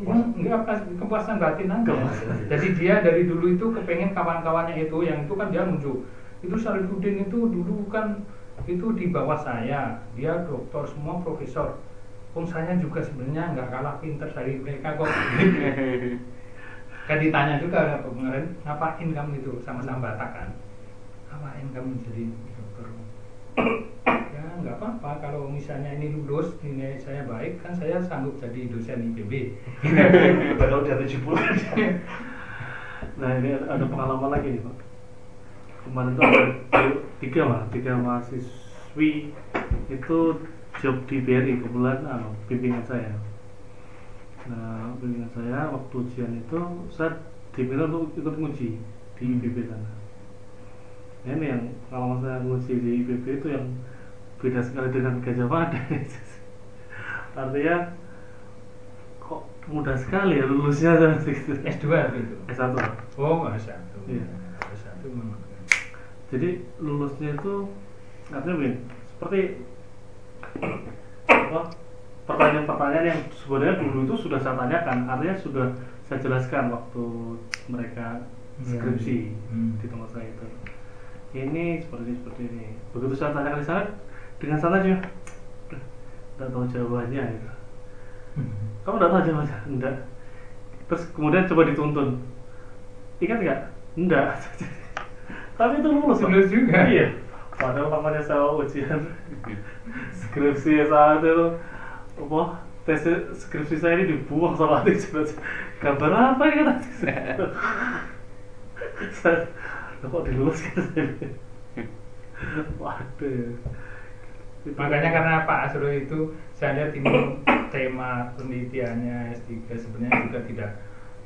Ya, enggak pas kepuasan batin aja. Kepuasan. Jadi dia dari dulu itu kepengen kawan-kawannya itu yang itu kan dia nunjuk. Itu Syarifuddin itu dulu kan itu di bawah saya. Dia doktor semua profesor. Om saya juga sebenarnya nggak kalah pinter dari mereka kok. [laughs] kan ditanya juga kemarin ngapain kamu itu sama-sama Batak kan? Ngapain kamu jadi dokter? ya nggak apa-apa kalau misalnya ini lulus nilai saya baik kan saya sanggup jadi dosen IPB bakal udah 70 Nah ini ada, pengalaman lagi nih Pak. Kemarin tuh ada tiga mah, tiga mahasiswi itu job di BRI kebetulan anu, bimbingan saya. Nah bimbingan saya waktu ujian itu saya diminta untuk ikut nguji di. IPB sana. Nah, ini yang kalau saya nguji di IPB itu yang beda sekali dengan Gajah Mada. [laughs] Artinya kok mudah sekali ya lulusnya gitu. S2 itu. S1. Oh, S1. Iya. S1 memang. Jadi lulusnya itu artinya begini, seperti apa pertanyaan-pertanyaan yang sebenarnya dulu itu sudah saya tanyakan, artinya sudah saya jelaskan waktu mereka Iya. skripsi Hmm. di tempat saya itu. Ini seperti ini, seperti ini. Begitu saya tanyakan di sana, dengan sana aja, tidak tahu jawabannya gitu. Kamu tidak tahu jawabannya? Enggak. Terus kemudian coba dituntun. Ingat nggak? Enggak. [laughs] Tapi itu lulus. Lulus juga? Iya. Padahal namanya saya ujian skripsi saat itu apa tes skripsi saya ini dibuang sama adik gambar apa ini kata [laughs] saya "Loh, kok diluluskan waduh Itu- Makanya karena Pak Asro itu saya lihat ini tema penelitiannya S3 sebenarnya juga tidak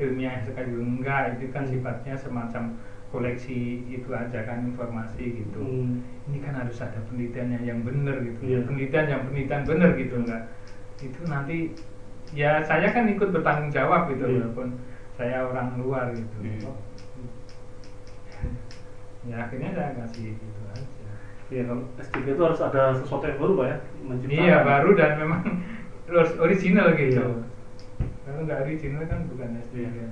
ilmiah sekali enggak itu kan sifatnya semacam koleksi itu aja kan informasi gitu. Hmm. Ini kan harus ada penelitiannya yang benar gitu. Iya. Penelitian yang penelitian benar gitu enggak. Itu nanti ya saya kan ikut bertanggung jawab gitu Iya. walaupun saya orang luar gitu. Hmm. Ya akhirnya saya kasih gitu aja. Iya kalau S3 itu harus ada sesuatu yang baru pak ya menciptakan Iya baru dan memang harus original gitu. Iya. Kalau nggak original kan bukan S3. Iya.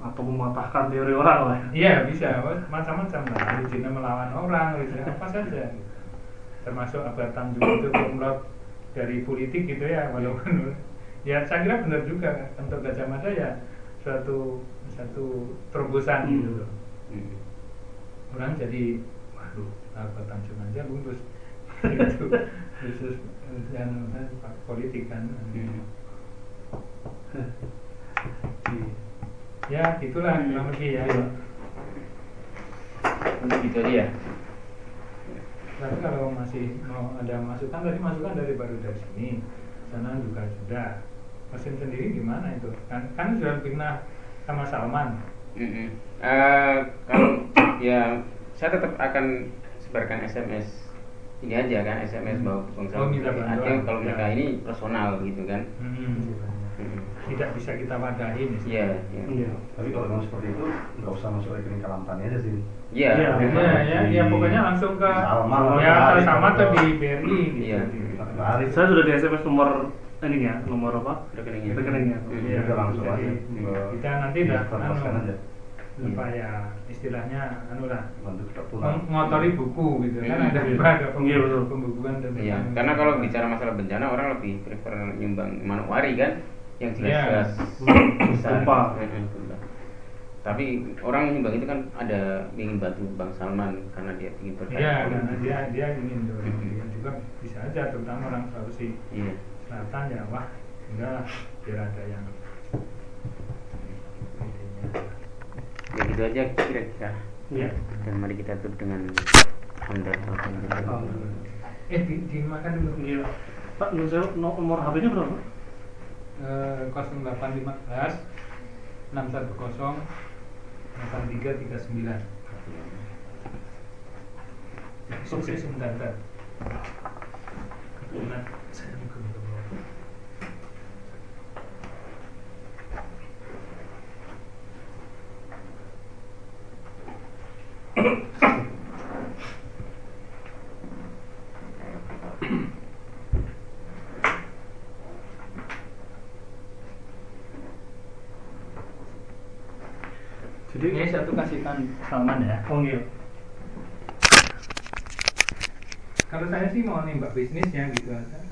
atau mematahkan teori orang lah ya. Iya bisa macam-macam lah. Original melawan orang, original apa saja. Gitu. Termasuk Abad Tanjung itu kumlot dari politik gitu ya walaupun ya saya kira benar juga untuk Gajah Mada ya suatu satu terobosan Hmm. gitu loh. Hmm. Orang jadi waduh Abad Tanjung aja lulus [laughs] itu khusus yang politik kan. Hmm. Iya. Ya itulah kurang lebih ya. Iya. Untuk gitu aja ya. Tapi kalau masih mau ada masukan tadi masukan dari baru dari sini, sana juga sudah. Mesin sendiri gimana itu? Kan kan sudah pernah sama Salman. Mm-mm. Eh, kalau ya saya tetap akan sebarkan SMS ini aja kan SMS Hmm. bahwa bangsa Oh. Aceh kalau mereka Ya. ini personal gitu kan Hmm. Mm. Tidak bisa kita wadahin. iya iya Iya. Tapi kalau memang seperti itu, nggak usah masuk rekening Kalampani aja sih. iya Iya. Ya, ya, ya, pokoknya langsung ke Salma, ya sama atau di BRI gitu. Iya. Hari Saya sudah di SMS nomor ini ya, nomor apa? rekeningnya Rekeningnya. Iya, Udah langsung aja. kita nanti dah Lepaskan anu, aja. Apa ya istilahnya anu lah mengotori buku gitu kan Hmm. ada Iya. [laughs] ada Iya, pembukuan dan Iya, karena kalau bicara masalah bencana orang lebih prefer nyumbang Manokwari kan yang Iya. jelas-jelas besar. Gempa. Tapi orang nyumbang itu kan ada ingin bantu Bang Salman karena dia ingin berkait Iya, karena dia dia ingin dia juga bisa aja terutama orang Sulawesi Iya. Selatan ya wah enggak lah biar ada yang intinya. Ya gitu aja kira-kira. Iya. Dan mari kita tutup dengan hamdalah. Eh di, dimakan dulu. Iya. Pak, nomor saya- nomor HP-nya berapa? Eh, 0815 610 8339. Sukses sebentar, bentar. Nah, saya buka dulu. Jadi Ini satu kasihkan Salman ya. Oh iya. Kalau saya sih mau nembak bisnisnya gitu aja.